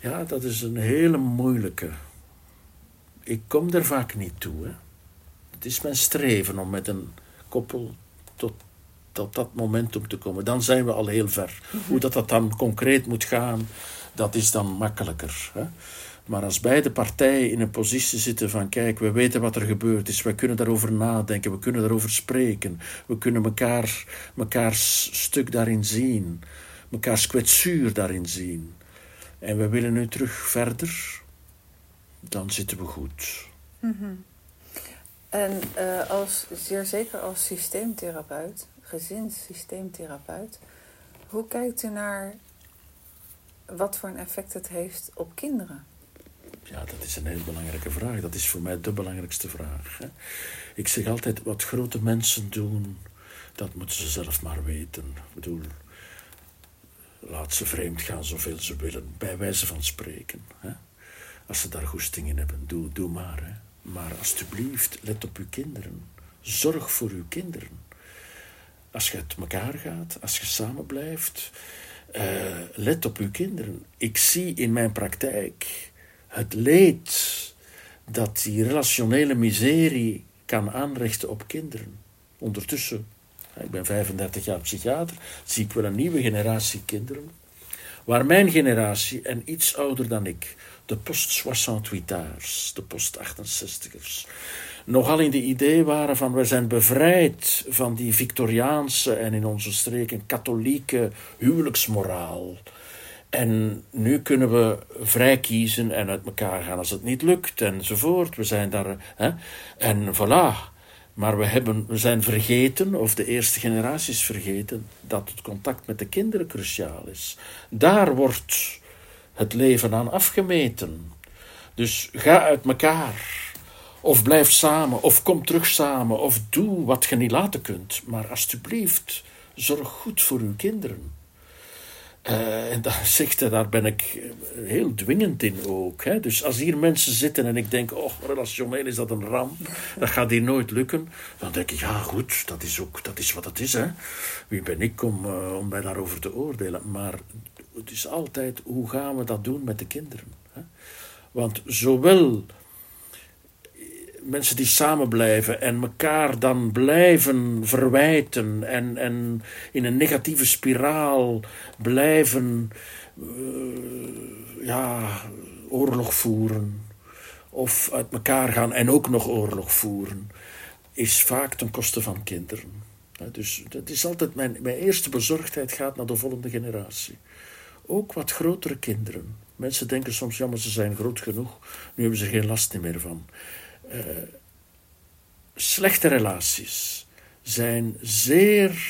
ja, dat is een hele moeilijke. Ik kom er vaak niet toe. Hè? Het is mijn streven om met een koppel tot, tot dat momentum te komen. Dan zijn we al heel ver. Hoe dat, dat dan concreet moet gaan, dat is dan makkelijker. Hè? Maar als beide partijen in een positie zitten van kijk, we weten wat er gebeurd is, we kunnen daarover nadenken, we kunnen daarover spreken, we kunnen elkaar, mekaars stuk daarin zien, mekaars kwetsuur daarin zien. En we willen nu terug verder, dan zitten we goed.
Mm En uh, als, zeer zeker als systeemtherapeut, gezinssysteemtherapeut, hoe kijkt u naar wat voor een effect het heeft op kinderen?
Ja, dat is een heel belangrijke vraag. Dat is voor mij de belangrijkste vraag. Hè. Ik zeg altijd, wat grote mensen doen, dat moeten ze zelf maar weten. Ik bedoel, laat ze vreemd gaan zoveel ze willen, bij wijze van spreken. Hè. Als ze daar goesting in hebben, doe, doe maar. Hè. Maar alsjeblieft, let op uw kinderen. Zorg voor uw kinderen. Als je uit elkaar gaat, als je samen blijft, uh, let op uw kinderen. Ik zie in mijn praktijk het leed dat die relationele miserie kan aanrichten op kinderen. Ondertussen, ik ben 35 jaar psychiater, zie ik wel een nieuwe generatie kinderen, waar mijn generatie en iets ouder dan ik, de post-68ers, de post-68ers, nogal in de idee waren van we zijn bevrijd van die Victoriaanse en in onze streken katholieke huwelijksmoraal. En nu kunnen we vrij kiezen en uit elkaar gaan als het niet lukt enzovoort. We zijn daar. Hè? En voilà. Maar we, hebben, we zijn vergeten, of de eerste generatie is vergeten, dat het contact met de kinderen cruciaal is. Daar wordt het leven aan afgemeten. Dus ga uit elkaar. Of blijf samen, of kom terug samen, of doe wat je niet laten kunt. Maar alsjeblieft, zorg goed voor uw kinderen. Uh, en daar zegt hij, daar ben ik eh, heel dwingend in ook. Hè. Dus als hier mensen zitten en ik denk, oh, relationeel is dat een ramp, dat gaat hier nooit lukken, dan denk ik, ja goed, dat is ook dat is wat het is. Hè. Wie ben ik om, uh, om mij daarover te oordelen? Maar het is altijd, hoe gaan we dat doen met de kinderen? Hè? Want zowel mensen die samen blijven en elkaar dan blijven verwijten en, en in een negatieve spiraal blijven uh, ja, oorlog voeren of uit elkaar gaan en ook nog oorlog voeren, is vaak ten koste van kinderen. Dus dat is altijd mijn, mijn eerste bezorgdheid gaat naar de volgende generatie. Ook wat grotere kinderen. Mensen denken soms, ja, maar ze zijn groot genoeg, nu hebben ze geen last meer van. Uh, slechte relaties zijn zeer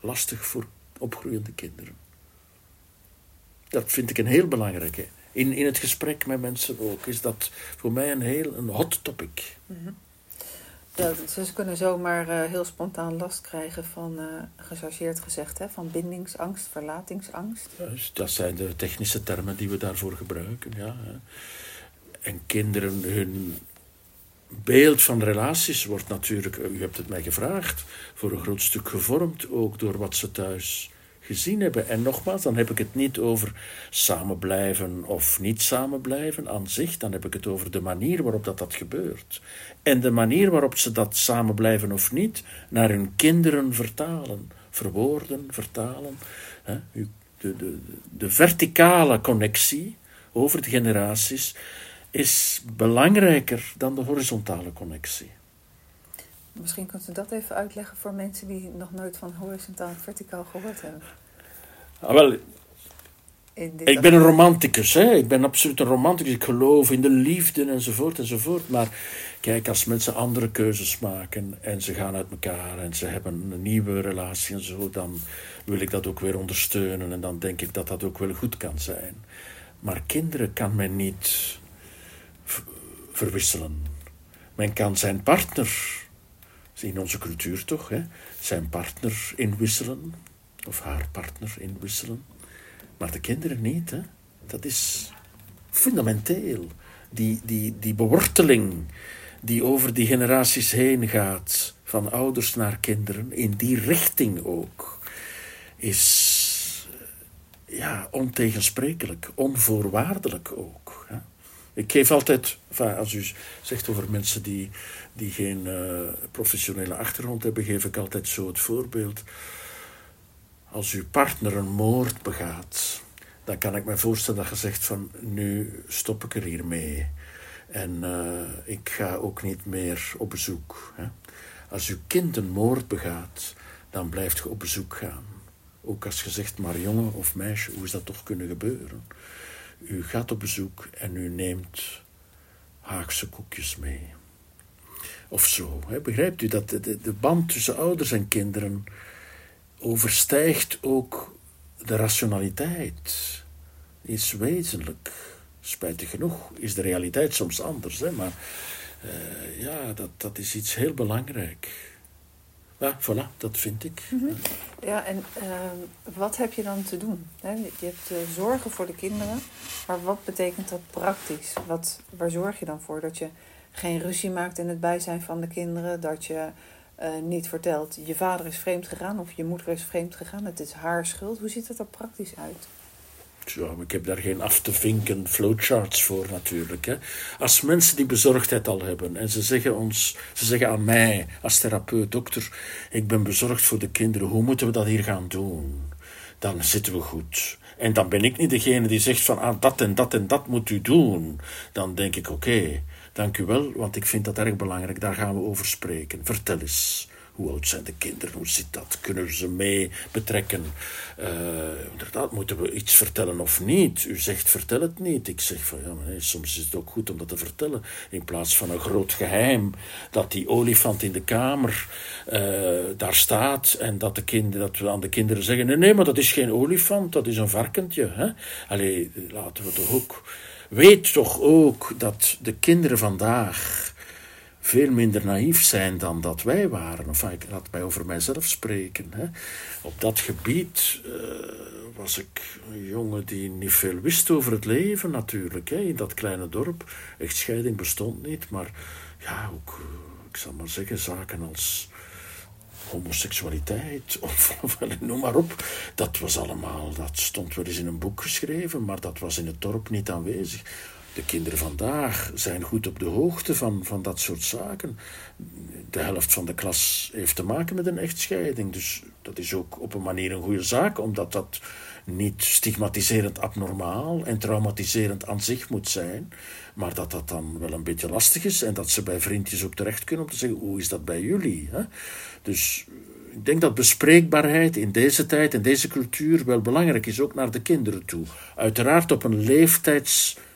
lastig voor opgroeiende kinderen. Dat vind ik een heel belangrijke. In, in het gesprek met mensen ook is dat voor mij een heel een hot topic. Mm
Ja, ze kunnen zomaar uh, heel spontaan last krijgen van, uh, gechargeerd gezegd, hè, van bindingsangst, verlatingsangst.
Juist, dat zijn de technische termen die we daarvoor gebruiken. Ja. En kinderen, hun beeld van relaties wordt natuurlijk, u hebt het mij gevraagd, voor een groot stuk gevormd ook door wat ze thuis gezien hebben. En nogmaals, dan heb ik het niet over samen blijven of niet samen blijven aan zich, dan heb ik het over de manier waarop dat, dat gebeurt. En de manier waarop ze dat samen blijven of niet naar hun kinderen vertalen, verwoorden, vertalen. De, de, de verticale connectie over de generaties is belangrijker dan de horizontale connectie.
Misschien kunt u dat even uitleggen voor mensen die nog nooit van horizontaal en verticaal gehoord hebben.
Ah, wel, ik ben een romanticus, hè? ik ben absoluut een romanticus. Ik geloof in de liefde enzovoort enzovoort. Maar kijk, als mensen andere keuzes maken en ze gaan uit elkaar en ze hebben een nieuwe relatie en zo, dan wil ik dat ook weer ondersteunen en dan denk ik dat dat ook wel goed kan zijn. Maar kinderen kan men niet verwisselen. Men kan zijn partner, in onze cultuur toch, hè, zijn partner inwisselen, of haar partner inwisselen. Maar de kinderen niet. Hè? Dat is fundamenteel. Die, die, die beworteling die over die generaties heen gaat, van ouders naar kinderen, in die richting ook, is ja, ontegensprekelijk, onvoorwaardelijk ook. Ik geef altijd, als u zegt over mensen die, die geen uh, professionele achtergrond hebben, geef ik altijd zo het voorbeeld als uw partner een moord begaat, dan kan ik me voorstellen dat je zegt van nu stop ik er hier mee. En eh, ik ga ook niet meer op bezoek. Hè. Als uw kind een moord begaat, dan blijft je op bezoek gaan. Ook als je zegt, maar jongen of meisje, hoe is dat toch kunnen gebeuren? U gaat op bezoek en u neemt Haagse koekjes mee. Of zo. Hè. Begrijpt u dat de, band tussen ouders en kinderen overstijgt ook de rationaliteit. Is wezenlijk. Spijtig genoeg is de realiteit soms anders, hè, maar uh, ja, dat, dat is iets heel belangrijk. Ja, voilà, dat vind ik.
Mhm. Ja, en uh, wat heb je dan te doen? Je hebt uh, zorgen voor de kinderen, maar wat betekent dat praktisch? Wat, waar zorg je dan voor? Dat je geen ruzie maakt in het bijzijn van de kinderen, dat je uh, niet vertelt, je vader is vreemd gegaan of je moeder is vreemd gegaan, het is haar schuld. Hoe ziet het er praktisch uit?
Ja, ik heb daar geen af te vinken flowcharts voor natuurlijk. Hè. Als mensen die bezorgdheid al hebben en ze zeggen, ons, ze zeggen aan mij als therapeut, dokter, ik ben bezorgd voor de kinderen, hoe moeten we dat hier gaan doen? Dan zitten we goed. En dan ben ik niet degene die zegt van ah, dat en dat en dat moet u doen. Dan denk ik oké, Dank u wel, want ik vind dat erg belangrijk. Daar gaan we over spreken. Vertel eens. Hoe oud zijn de kinderen? Hoe zit dat? Kunnen ze mee betrekken? Uh, inderdaad, moeten we iets vertellen of niet? U zegt vertel het niet. Ik zeg van ja, maar soms is het ook goed om dat te vertellen. In plaats van een groot geheim dat die olifant in de kamer uh, daar staat en dat, de kinderen, dat we aan de kinderen zeggen: nee, nee, maar dat is geen olifant, dat is een varkentje. Hè? Allee, laten we toch ook Weet toch ook dat de kinderen vandaag veel minder naïef zijn dan dat wij waren. Of ik laat mij over mijzelf spreken. Hè. Op dat gebied uh, was ik een jongen die niet veel wist over het leven natuurlijk. Hè. In dat kleine dorp. Echtscheiding bestond niet, maar ja, ook, eh, ik zal maar zeggen, zaken als homoseksualiteit, of, of, noem maar op. Dat was allemaal, dat stond wel eens in een boek geschreven, maar dat was in het dorp niet aanwezig. De kinderen vandaag zijn goed op de hoogte van, van dat soort zaken. De helft van de klas heeft te maken met een echtscheiding. Dus dat is ook op een manier een goede zaak, omdat dat niet stigmatiserend abnormaal en traumatiserend aan zich moet zijn, maar dat dat dan wel een beetje lastig is en dat ze bij vriendjes ook terecht kunnen om te zeggen: hoe is dat bij jullie? Hè? Dus ik denk dat bespreekbaarheid in deze tijd, in deze cultuur, wel belangrijk is, ook naar de kinderen toe. Uiteraard op een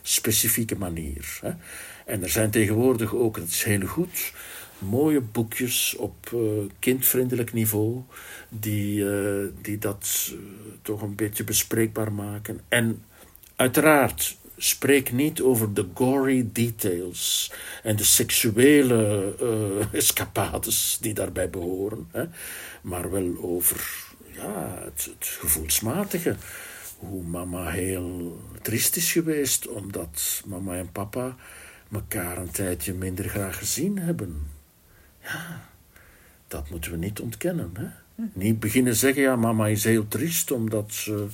leeftijdsspecifieke manier. Hè? En er zijn tegenwoordig ook, dat is heel goed, mooie boekjes op uh, kindvriendelijk niveau, die, uh, die dat uh, toch een beetje bespreekbaar maken. En uiteraard, spreek niet over de gory details en de seksuele escapades die daarbij behoren, hè, maar wel over ja, het, het gevoelsmatige. Hoe mama heel triest is geweest omdat mama en papa elkaar een tijdje minder graag gezien hebben. Ja, dat moeten we niet ontkennen. Hè? Niet beginnen zeggen, ja, mama is heel triest omdat ze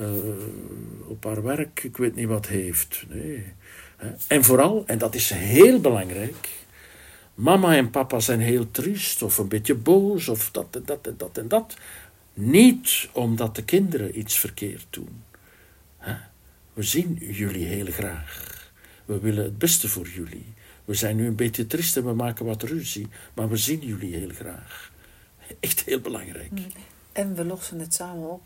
uh, op haar werk, ik weet niet wat heeft. Nee. En vooral, en dat is heel belangrijk, mama en papa zijn heel triest of een beetje boos of dat en dat en dat en dat. Niet omdat de kinderen iets verkeerd doen. We zien jullie heel graag. We willen het beste voor jullie. We zijn nu een beetje trist en we maken wat ruzie, maar we zien jullie heel graag. Echt heel belangrijk.
Mm. En we lossen het samen op.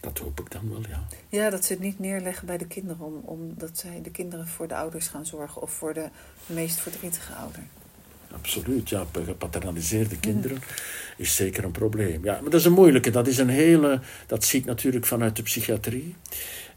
Dat hoop ik dan wel, ja.
Ja, dat ze het niet neerleggen bij de kinderen, om, omdat zij de kinderen voor de ouders gaan zorgen of voor de meest verdrietige ouder.
Absoluut, ja. Gepaternaliseerde kinderen is zeker een probleem. Ja, maar dat is een moeilijke. Dat is een hele. Dat zie ik natuurlijk vanuit de psychiatrie.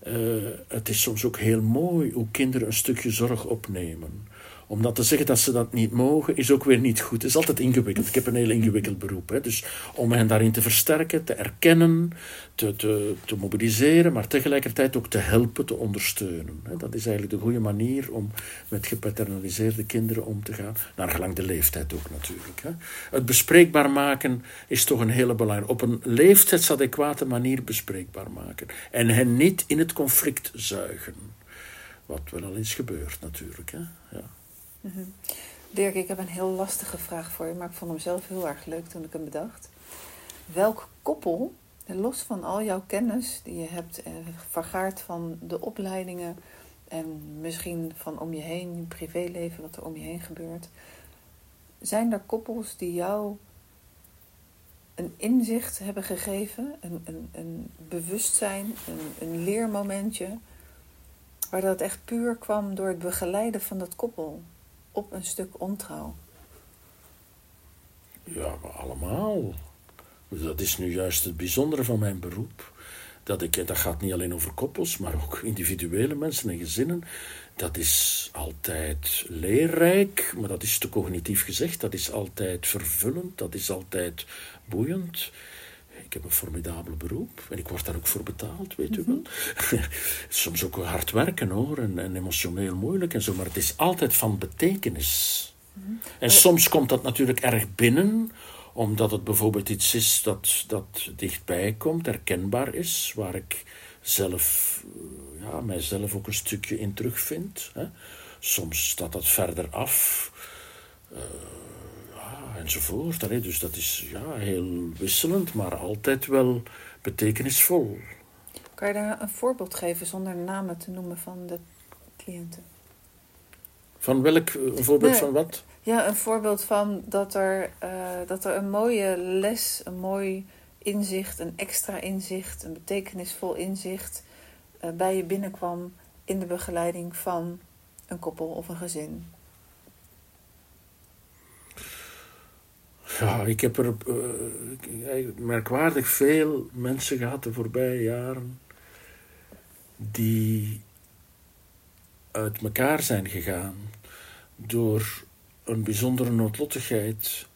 Uh, het is soms ook heel mooi hoe kinderen een stukje zorg opnemen om dat te zeggen dat ze dat niet mogen, is ook weer niet goed. Het is altijd ingewikkeld. Ik heb een heel ingewikkeld beroep. Hè. Dus om hen daarin te versterken, te erkennen, te, te, mobiliseren, maar tegelijkertijd ook te helpen, te ondersteunen. Hè. Dat is eigenlijk de goede manier om met gepaternaliseerde kinderen om te gaan. Naar gelang de leeftijd ook natuurlijk. Hè. Het bespreekbaar maken is toch een hele belangrijke. Op een leeftijdsadequate manier bespreekbaar maken. En hen niet in het conflict zuigen. Wat wel al eens gebeurt natuurlijk. Hè. Ja.
Mm Dirk, ik heb een heel lastige vraag voor je, maar ik vond hem zelf heel erg leuk toen ik hem bedacht. Welk koppel, los van al jouw kennis die je hebt eh, vergaard van de opleidingen en misschien van om je heen, je privéleven, wat er om je heen gebeurt, zijn er koppels die jou een inzicht hebben gegeven, een, een, een bewustzijn, een, een leermomentje, waar dat echt puur kwam door het begeleiden van dat koppel? Op een stuk ontrouw?
Ja, maar allemaal. Dat is nu juist het bijzondere van mijn beroep. Dat, ik, dat gaat niet alleen over koppels, maar ook individuele mensen en gezinnen. Dat is altijd leerrijk, maar dat is te cognitief gezegd. Dat is altijd vervullend, dat is altijd boeiend. Ik heb een formidabel beroep en ik word daar ook voor betaald, weet u wel. Mhm. Soms ook hard werken hoor en, en, emotioneel moeilijk en zo, maar het is altijd van betekenis. Mhm. En soms komt dat natuurlijk erg binnen, omdat het bijvoorbeeld iets is dat, dat dichtbij komt, herkenbaar is, waar ik zelf, ja, mijzelf ook een stukje in terugvind. Hè. Soms staat dat verder af. Uh, enzovoort. Allee, dus dat is ja, heel wisselend, maar altijd wel betekenisvol.
Kan je daar een voorbeeld geven zonder namen te noemen van de cliënten?
Van welk een voorbeeld van wat?
Ja, een voorbeeld van dat er, uh, dat er een mooie les, een mooi inzicht, een extra inzicht, een betekenisvol inzicht uh, bij je binnenkwam in de begeleiding van een koppel of een gezin.
Ja, ik heb er uh, merkwaardig veel mensen gehad de voorbije jaren die uit elkaar zijn gegaan door een bijzondere noodlottigheid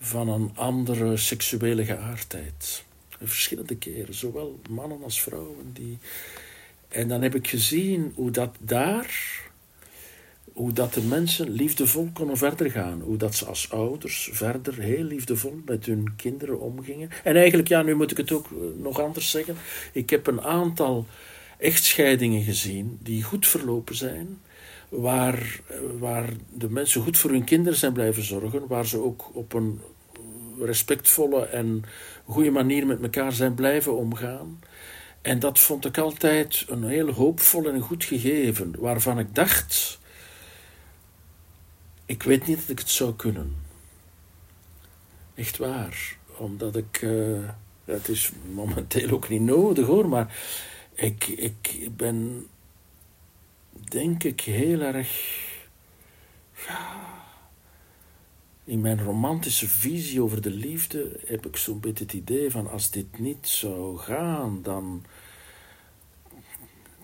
van een andere seksuele geaardheid. Verschillende keren, zowel mannen als vrouwen. Die... En dan heb ik gezien hoe dat daar hoe dat de mensen liefdevol konden verder gaan. Hoe dat ze als ouders verder heel liefdevol met hun kinderen omgingen. En eigenlijk, ja, nu moet ik het ook eh, nog anders zeggen. Ik heb een aantal echtscheidingen gezien die goed verlopen zijn. Waar, eh, waar de mensen goed voor hun kinderen zijn blijven zorgen. Waar ze ook op een respectvolle en goede manier met elkaar zijn blijven omgaan. En dat vond ik altijd een heel hoopvol en goed gegeven. Waarvan ik dacht ik weet niet dat ik het zou kunnen. Echt waar. Omdat ik. Uh, het is momenteel ook niet nodig hoor, maar ik, ik ben. Denk ik heel erg. Ja, in mijn romantische visie over de liefde heb ik zo'n beetje het idee van als dit niet zou gaan, dan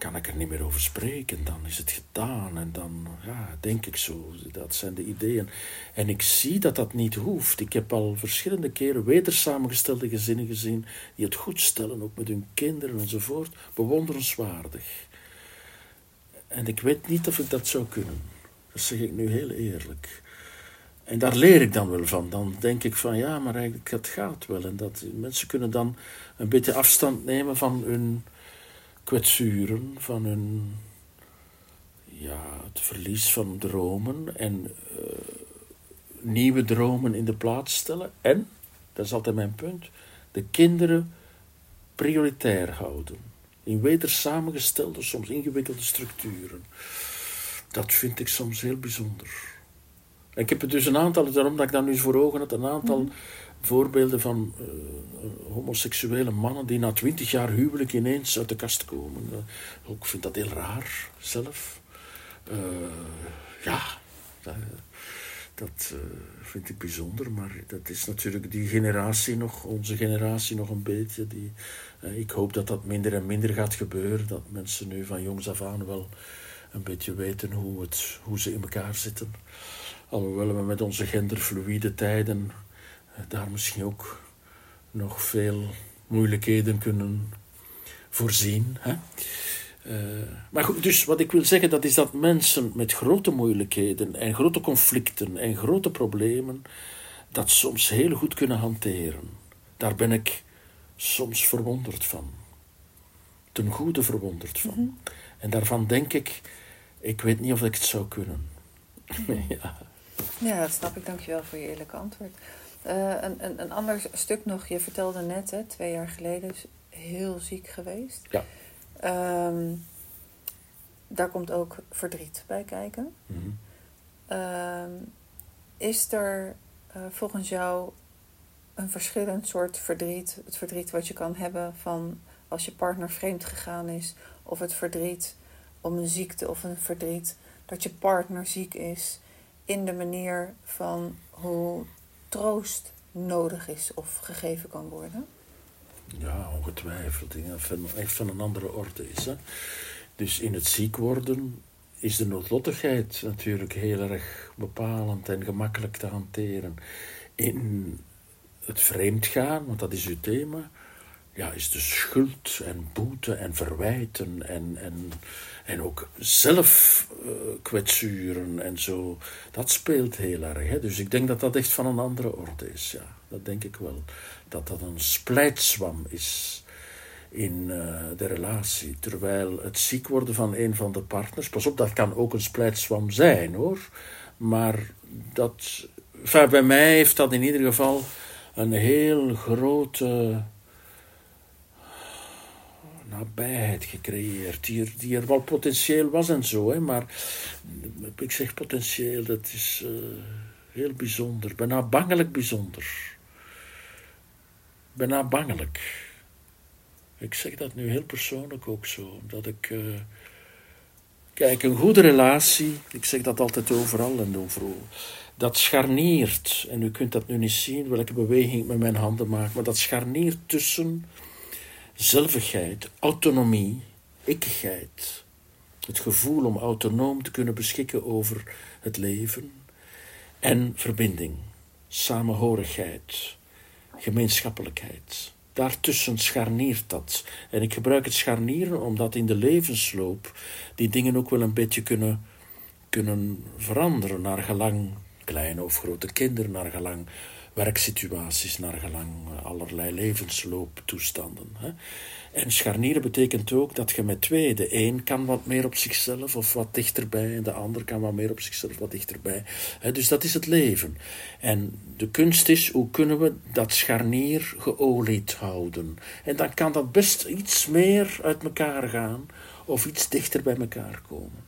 kan ik er niet meer over spreken. Dan is het gedaan en dan ja, denk ik zo. Dat zijn de ideeën. En ik zie dat dat niet hoeft. Ik heb al verschillende keren weder samengestelde gezinnen gezien die het goed stellen, ook met hun kinderen enzovoort. Bewonderenswaardig. En ik weet niet of ik dat zou kunnen. Dat zeg ik nu heel eerlijk. En daar leer ik dan wel van. Dan denk ik van ja, maar eigenlijk het gaat wel. En dat mensen kunnen dan een beetje afstand nemen van hun kwetsuren, van hun ja, het verlies van dromen en uh, nieuwe dromen in de plaats stellen. En, dat is altijd mijn punt, de kinderen prioritair houden. In weder samengestelde, soms ingewikkelde structuren. dat vind ik soms heel bijzonder. Ik heb er dus een aantal, daarom dat ik dat nu voor ogen had, een aantal mhm. Voorbeelden van uh, homoseksuele mannen die na twintig jaar huwelijk ineens uit de kast komen. Uh, ik vind dat heel raar zelf. Uh, ja, dat, vind ik bijzonder, maar dat is natuurlijk die generatie nog, onze generatie nog een beetje. Die, ik hoop dat dat minder en minder gaat gebeuren, dat mensen nu van jongs af aan wel een beetje weten hoe, het, hoe ze in elkaar zitten. Alhoewel we met onze genderfluïde tijden eh, daar misschien ook nog veel moeilijkheden kunnen voorzien. Hè? Uh, maar goed, dus wat ik wil zeggen, dat is dat mensen met grote moeilijkheden en grote conflicten en grote problemen dat soms heel goed kunnen hanteren. Daar ben ik soms verwonderd van. Ten goede verwonderd van. Mhm. En daarvan denk ik, ik weet niet of ik het zou kunnen.
ja. ja, dat snap ik. Dankjewel voor je eerlijke antwoord. Uh, een, een, een ander stuk nog. Je vertelde net, hè, twee jaar geleden, is heel ziek geweest.
Ja.
Um, daar komt ook verdriet bij kijken. Mm -hmm. is er uh, volgens jou een verschillend soort verdriet? Het verdriet wat je kan hebben van als je partner vreemd gegaan is, of het verdriet om een ziekte of een verdriet, dat je partner ziek is, in de manier van hoe troost nodig is of gegeven kan worden?
Ja, ongetwijfeld. Echt van een andere orde is. Hè? Dus in het ziek worden is de noodlottigheid natuurlijk heel erg bepalend en gemakkelijk te hanteren. In het vreemd gaan, want dat is uw thema, ja, is de schuld en boete en verwijten en, en, en ook zelfkwetsuren uh, en zo. Dat speelt heel erg. Hè? Dus ik denk dat dat echt van een andere orde is. Ja, dat denk ik wel. Dat dat een splijtswam is in uh, de relatie. Terwijl het ziek worden van een van de partners, pas op, dat kan ook een splijtswam zijn hoor. Maar dat, enfin, bij mij heeft dat in ieder geval een heel grote nabijheid gecreëerd, die er, die er wel potentieel was en zo, hè, maar ik zeg potentieel, dat is uh, heel bijzonder, bijna bangelijk bijzonder. Bijna bangelijk. Ik zeg dat nu heel persoonlijk ook zo, dat ik. Uh, kijk, een goede relatie, ik zeg dat altijd overal en overal, dat scharniert, en u kunt dat nu niet zien, welke beweging ik met mijn handen maak, maar dat scharniert tussen zelvigheid, autonomie, ikkigheid. Het gevoel om autonoom te kunnen beschikken over het leven. En verbinding, samenhorigheid, gemeenschappelijkheid. Daartussen scharniert dat. En ik gebruik het scharnieren omdat in de levensloop die dingen ook wel een beetje kunnen, kunnen veranderen naar gelang kleine of grote kinderen, naar gelang werksituaties naar gelang allerlei levenslooptoestanden. Hè. En scharnieren betekent ook dat je met twee, de een kan wat meer op zichzelf of wat dichterbij, en de ander kan wat meer op zichzelf wat dichterbij. Dus dat is het leven. En de kunst is, hoe kunnen we dat scharnier geolied houden? En dan kan dat best iets meer uit elkaar gaan of iets dichter bij elkaar komen.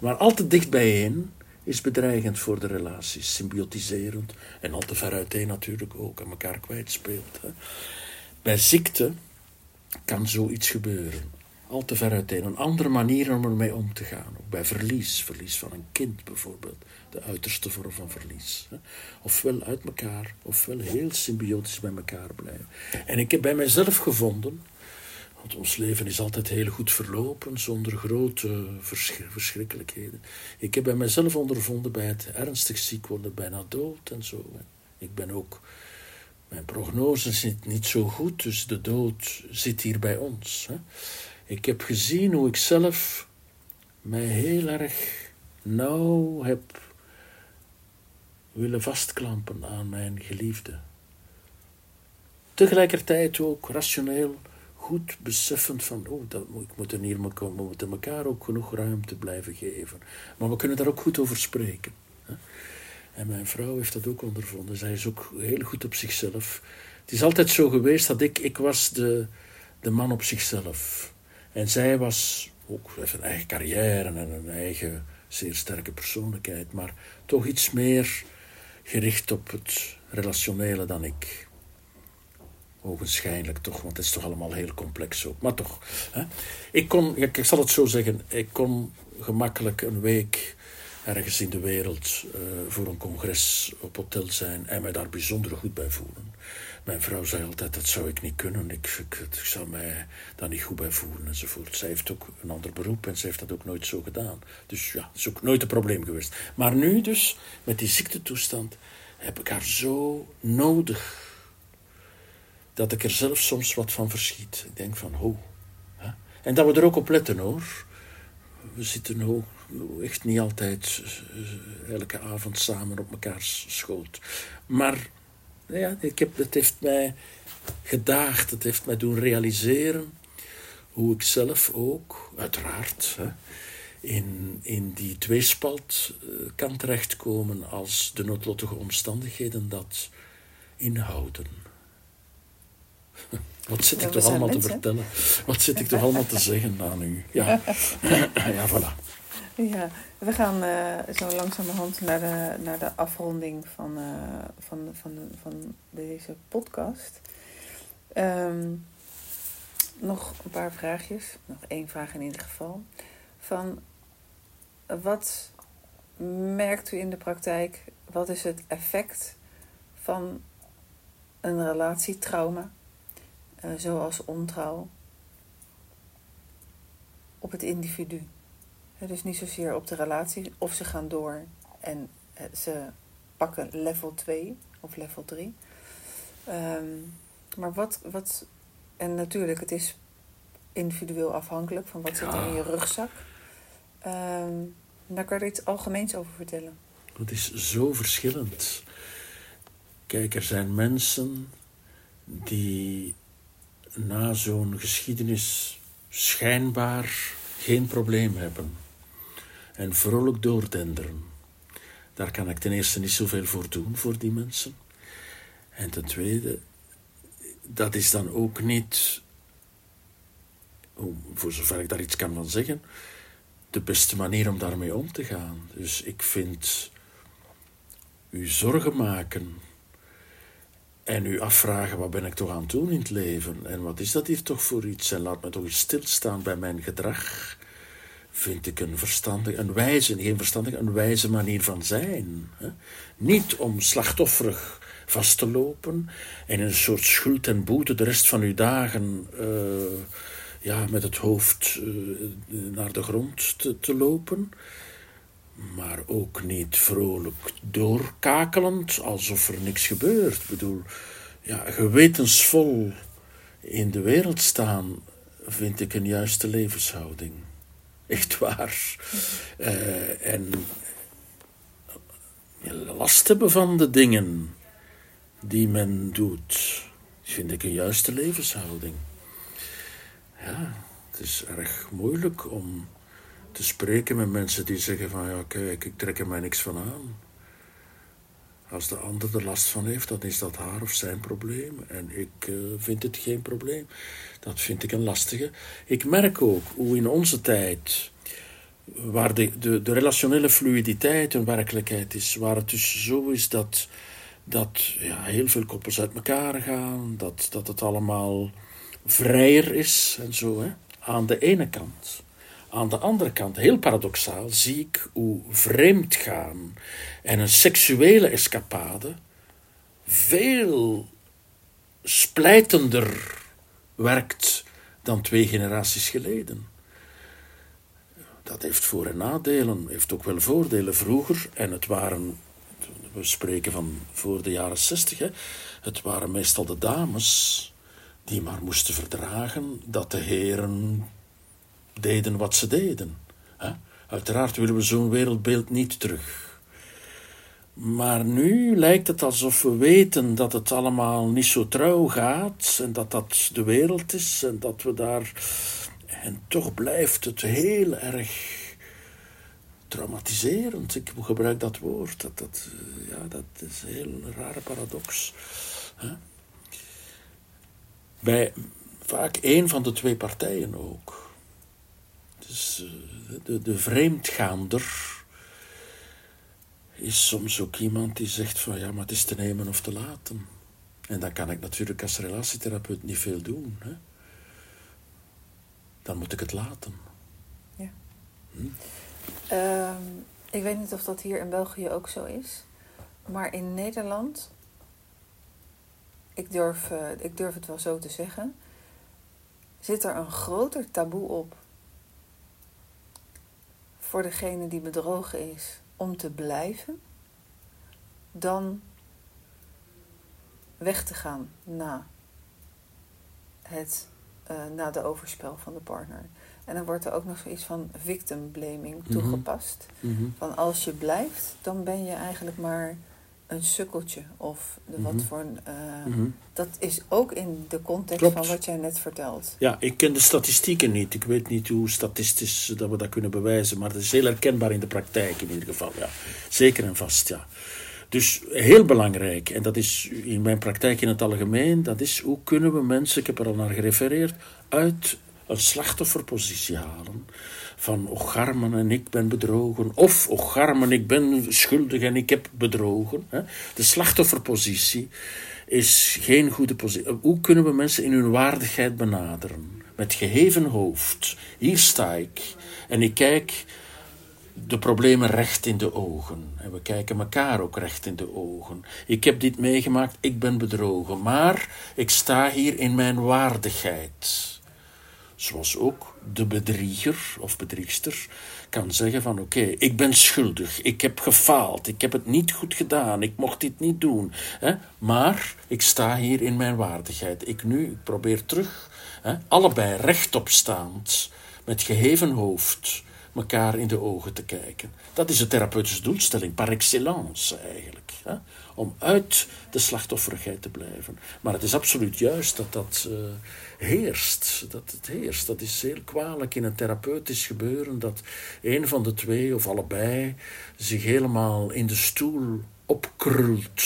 Maar altijd dicht bijeen, is bedreigend voor de relaties, symbiotiserend en al te ver uiteen natuurlijk ook aan elkaar kwijtspeelt. Hè. Bij ziekte kan zoiets gebeuren. Al te ver uiteen. Een andere manier om ermee om te gaan. Ook bij verlies. Verlies van een kind bijvoorbeeld. De uiterste vorm van verlies. Ofwel uit elkaar, ofwel heel symbiotisch bij elkaar blijven. En ik heb bij mijzelf gevonden want ons leven is altijd heel goed verlopen, zonder grote verschrikkelijkheden. Ik heb bij mezelf ondervonden bij het ernstig ziek worden, bijna dood en zo. Ik ben ook, mijn prognose zit niet zo goed, dus de dood zit hier bij ons. Ik heb gezien hoe ik zelf mij heel erg nauw heb willen vastklampen aan mijn geliefde. Tegelijkertijd ook rationeel goed beseffend van, oh, dat, ik moet er hier, we moeten elkaar ook genoeg ruimte blijven geven. Maar we kunnen daar ook goed over spreken. Hè? En mijn vrouw heeft dat ook ondervonden. Zij is ook heel goed op zichzelf. Het is altijd zo geweest dat ik, ik was de, de man op zichzelf. En zij was ook, heeft een eigen carrière en een eigen zeer sterke persoonlijkheid, maar toch iets meer gericht op het relationele dan ik. Ogenschijnlijk toch, want het is toch allemaal heel complex ook. Maar toch, hè? Ik, kon, ik zal het zo zeggen, ik kon gemakkelijk een week ergens in de wereld uh, voor een congres op hotel zijn en mij daar bijzonder goed bij voelen. Mijn vrouw zei altijd, dat zou ik niet kunnen, ik, ik, ik zou mij daar niet goed bij voelen enzovoort. Zij heeft ook een ander beroep en ze heeft dat ook nooit zo gedaan. Dus ja, dat is ook nooit een probleem geweest. Maar nu dus, met die ziektetoestand, heb ik haar zo nodig dat ik er zelf soms wat van verschiet. Ik denk van, ho. Hè? En dat we er ook op letten hoor. We zitten ook echt niet altijd eh, elke avond samen op mekaars schoot. Maar ja, ik heb, het heeft mij gedaagd, het heeft mij doen realiseren hoe ik zelf ook, uiteraard, hè, in, in die tweespalt uh, kan terechtkomen als de noodlottige omstandigheden dat inhouden. Wat zit ik toch allemaal te vertellen? Wat zit ik toch allemaal te zeggen aan u? Ja, ja voilà.
Ja, we gaan uh, zo langzamerhand naar de, naar de afronding van, uh, van, van, van deze podcast. Um, nog een paar vraagjes, nog één vraag in ieder geval. Van wat merkt u in de praktijk, wat is het effect van een relatietrauma, zoals ontrouw, op het individu? dus niet zozeer op de relatie, of ze gaan door en eh, ze pakken level 2 of level 3. Um, ehm, maar wat, wat, en natuurlijk, het is individueel afhankelijk van wat zit er in je rugzak. Um, daar kan je er iets algemeens over vertellen.
Het is zo verschillend. Kijk, er zijn mensen die na zo'n geschiedenis schijnbaar geen probleem hebben en vrolijk doordenderen. Daar kan ik ten eerste niet zoveel voor doen voor die mensen. En ten tweede, dat is dan ook niet, voor zover ik daar iets kan van zeggen, de beste manier om daarmee om te gaan. Dus ik vind u zorgen maken en u afvragen wat ben ik toch aan het doen in het leven en wat is dat hier toch voor iets en laat me toch eens stilstaan bij mijn gedrag vind ik een verstandige, een wijze, geen verstandige, een wijze manier van zijn. Hè? Niet om slachtofferig vast te lopen en in een soort schuld en boete de rest van uw dagen uh, ja, met het hoofd uh, naar de grond te, lopen, maar ook niet vrolijk doorkakelend alsof er niks gebeurt. Ik bedoel, ja, gewetensvol in de wereld staan vind ik een juiste levenshouding. Echt waar. Uh, en last hebben van de dingen die men doet, vind ik een juiste levenshouding. Ja, het is erg moeilijk om te spreken met mensen die zeggen van ja, kijk, ik trek er mij niks van aan. Als de ander er last van heeft, dan is dat haar of zijn probleem. En ik uh, vind het geen probleem. Dat vind ik een lastige. Ik merk ook hoe in onze tijd, waar de, de, de relationele fluiditeit een werkelijkheid is, waar het dus zo is dat, dat ja, heel veel koppels uit elkaar gaan, dat, dat het allemaal vrijer is en zo, hè, aan de ene kant. Aan de andere kant, heel paradoxaal, zie ik hoe vreemd gaan en een seksuele escapade veel splijtender werkt dan twee generaties geleden. Dat heeft voor- en nadelen, heeft ook wel voordelen. Vroeger, en het waren, we spreken van voor de jaren zestig, het waren meestal de dames die maar moesten verdragen dat de heren deden wat ze deden. Uiteraard willen we zo'n wereldbeeld niet terug. Maar nu lijkt het alsof we weten dat het allemaal niet zo trouw gaat en dat dat de wereld is en dat we daar. En toch blijft het heel erg traumatiserend. Ik gebruik dat woord. Dat, dat, ja, dat is een heel rare paradox. Bij vaak één van de twee partijen ook. Dus de, de vreemdgaander is soms ook iemand die zegt van ja, maar het is te nemen of te laten. En dan kan ik natuurlijk als relatietherapeut niet veel doen. Hè? Dan moet ik het laten.
Ja. Hm? Ehm, ik weet niet of dat hier in België ook zo is. Maar in Nederland, ik durf, uh, ik durf het wel zo te zeggen, zit er een groter taboe op voor degene die bedrogen is om te blijven, dan weg te gaan na, het, uh, na de overspel van de partner. En dan wordt er ook nog zoiets van victim blaming mhm. toegepast. Mhm. Van als je blijft, dan ben je eigenlijk maar een sukkeltje. Of de, wat mhm. voor een. Uh, Dat is ook in de context van wat jij net vertelt.
Ja, ik ken de statistieken niet. Ik weet niet hoe statistisch dat we dat kunnen bewijzen. Maar het is heel herkenbaar in de praktijk in ieder geval. Ja. Zeker en vast, ja. Dus heel belangrijk, en dat is in mijn praktijk in het algemeen, dat is hoe kunnen we mensen, ik heb er al naar gerefereerd, uit een slachtofferpositie halen. Van ocharmen en ik ben bedrogen. Of ocharmen, ik ben schuldig en ik heb bedrogen. De slachtofferpositie is geen goede positie. Hoe kunnen we mensen in hun waardigheid benaderen? Met geheven hoofd. Hier sta ik. En ik kijk de problemen recht in de ogen. En we kijken elkaar ook recht in de ogen. Ik heb dit meegemaakt, ik ben bedrogen. Maar ik sta hier in mijn waardigheid. Zoals ook de bedrieger of bedriegster kan zeggen van oké, ik ben schuldig, ik heb gefaald, ik heb het niet goed gedaan, ik mocht dit niet doen. Hè? Maar ik sta hier in mijn waardigheid. Ik nu, ik probeer terug, hè, allebei rechtopstaand, met geheven hoofd, elkaar in de ogen te kijken. Dat is de therapeutische doelstelling, par excellence eigenlijk. Hè? Om uit de slachtofferigheid te blijven. Maar het is absoluut juist dat dat... Uh, heerst. Dat het heerst. Dat is heel kwalijk in een therapeutisch gebeuren dat een van de twee of allebei zich helemaal in de stoel opkrult.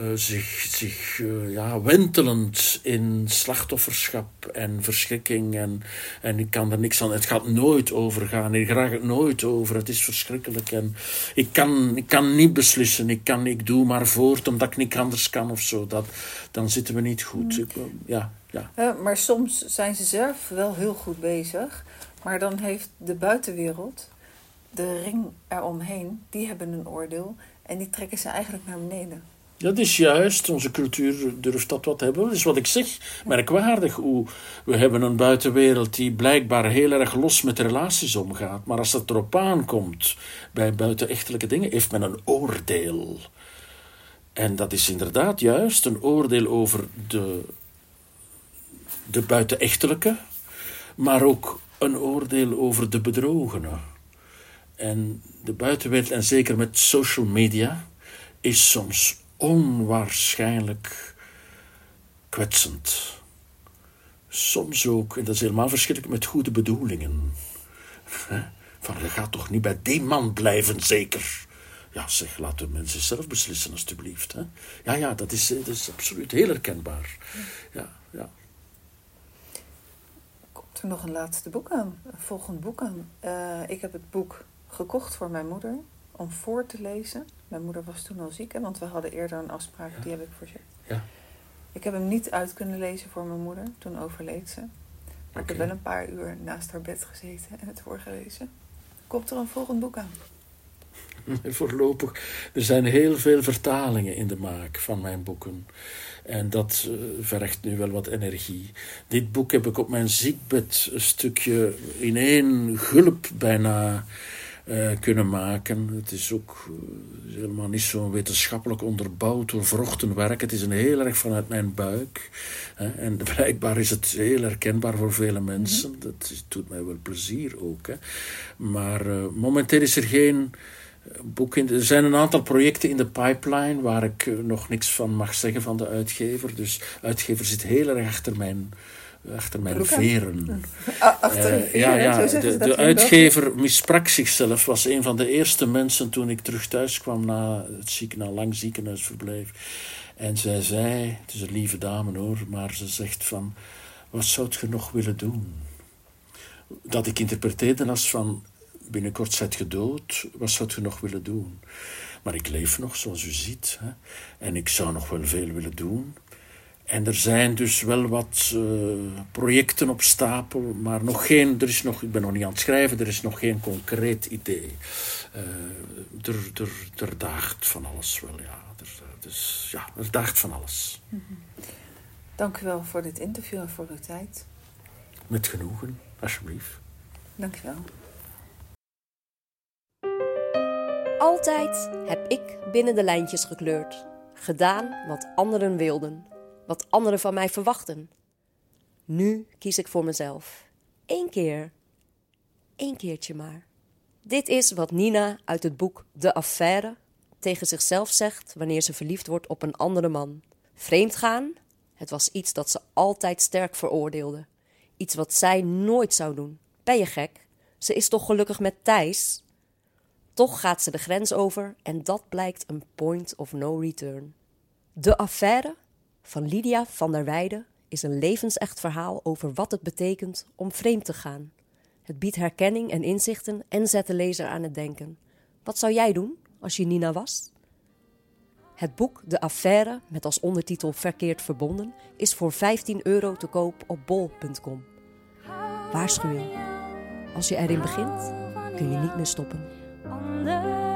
Uh, zich, zich uh, ja, wentelend in slachtofferschap en verschrikking. En, en ik kan er niks aan. Het gaat nooit overgaan. Ik graag het nooit over. Het is verschrikkelijk. En ik kan, ik kan niet beslissen. Ik, kan, ik doe maar voort omdat ik niet anders kan of zo. Dat, dan zitten we niet goed. Mm. Ja,
ja. maar soms zijn ze zelf wel heel goed bezig. Maar dan heeft de buitenwereld, de ring eromheen, die hebben een oordeel. En die trekken ze eigenlijk naar beneden.
Dat is juist, onze cultuur durft dat wat hebben. Dat is wat ik zeg, merkwaardig hoe we hebben een buitenwereld die blijkbaar heel erg los met relaties omgaat. Maar als het erop aankomt bij buitenechtelijke dingen, heeft men een oordeel. En dat is inderdaad juist een oordeel over de de buitenechtelijke, maar ook een oordeel over de bedrogenen. En de buitenwereld, en zeker met social media, is soms onwaarschijnlijk kwetsend. Soms ook, en dat is helemaal verschrikkelijk, met goede bedoelingen. Van, je gaat toch niet bij die man blijven, zeker? Ja, zeg, laat de mensen zelf beslissen, alstublieft. Ja, ja, dat is, dat is absoluut heel herkenbaar. Ja, ja
er nog een laatste boek aan, een volgend boek aan. Uh, ik heb het boek gekocht voor mijn moeder om voor te lezen. Mijn moeder was toen al ziek, hè, want we hadden eerder een afspraak, die heb ik voor Ja. Ik heb hem niet uit kunnen lezen voor mijn moeder, toen overleed ze. Maar ik heb wel een paar uur naast haar bed gezeten en het voorgelezen. Komt er een volgend boek aan?
Voorlopig. Er zijn heel veel vertalingen in de maak van mijn boeken. En dat uh, vergt nu wel wat energie. Dit boek heb ik op mijn ziekbed een stukje in één gulp bijna uh, kunnen maken. Het is ook uh, helemaal niet zo wetenschappelijk onderbouwd door vrochten werk. Het is een heel erg vanuit mijn buik. Hè. En blijkbaar is het heel herkenbaar voor vele mensen. Mhm. Dat is, doet mij wel plezier ook. Hè. Maar momenteel is er geen boek in. Er zijn een aantal projecten in de pipeline waar ik eh, nog niks van mag zeggen van de uitgever. Dus de uitgever zit heel erg achter mijn, achter mijn veren.
Achter uh,
ja, ja, de, de uitgever misprak zichzelf. Was een van de eerste mensen toen ik terug thuis kwam na het ziek, na lang ziekenhuisverblijf. En zij zei, het is een lieve dame hoor, maar ze zegt van, wat zou je nog willen doen? Dat ik interpreteerde als van, binnenkort zijt je dood, wat zou je nog willen doen? Maar ik leef nog, zoals u ziet. Hè? En ik zou nog wel veel willen doen. En er zijn dus wel wat uh, projecten op stapel, maar nog geen, er is nog, ik ben nog niet aan het schrijven, er is nog geen concreet idee. Uh, er, er, er daagt van alles wel, ja. Er, dus, ja, er daagt van alles. Mm -hmm.
Dank u wel voor dit interview en voor uw tijd.
Met genoegen, alsjeblieft.
Dank u wel.
Altijd heb ik binnen de lijntjes gekleurd, gedaan wat anderen wilden, wat anderen van mij verwachten. Nu kies ik voor mezelf. Eén keer. Eén keertje maar. Dit is wat Nina uit het boek De Affaire tegen zichzelf zegt wanneer ze verliefd wordt op een andere man. Vreemdgaan, het was iets dat ze altijd sterk veroordeelde. Iets wat zij nooit zou doen. Ben je gek? Ze is toch gelukkig met Thijs? Toch gaat ze de grens over en dat blijkt een point of no return. De affaire van Lydia van der Weijden is een levensecht verhaal over wat het betekent om vreemd te gaan. Het biedt herkenning en inzichten en zet de lezer aan het denken. Wat zou jij doen als je Nina was? Het boek De Affaire, met als ondertitel Verkeerd Verbonden, is voor 15 euro te koop op bol.com. Waarschuwing. Als je erin begint, kun je niet meer stoppen. on the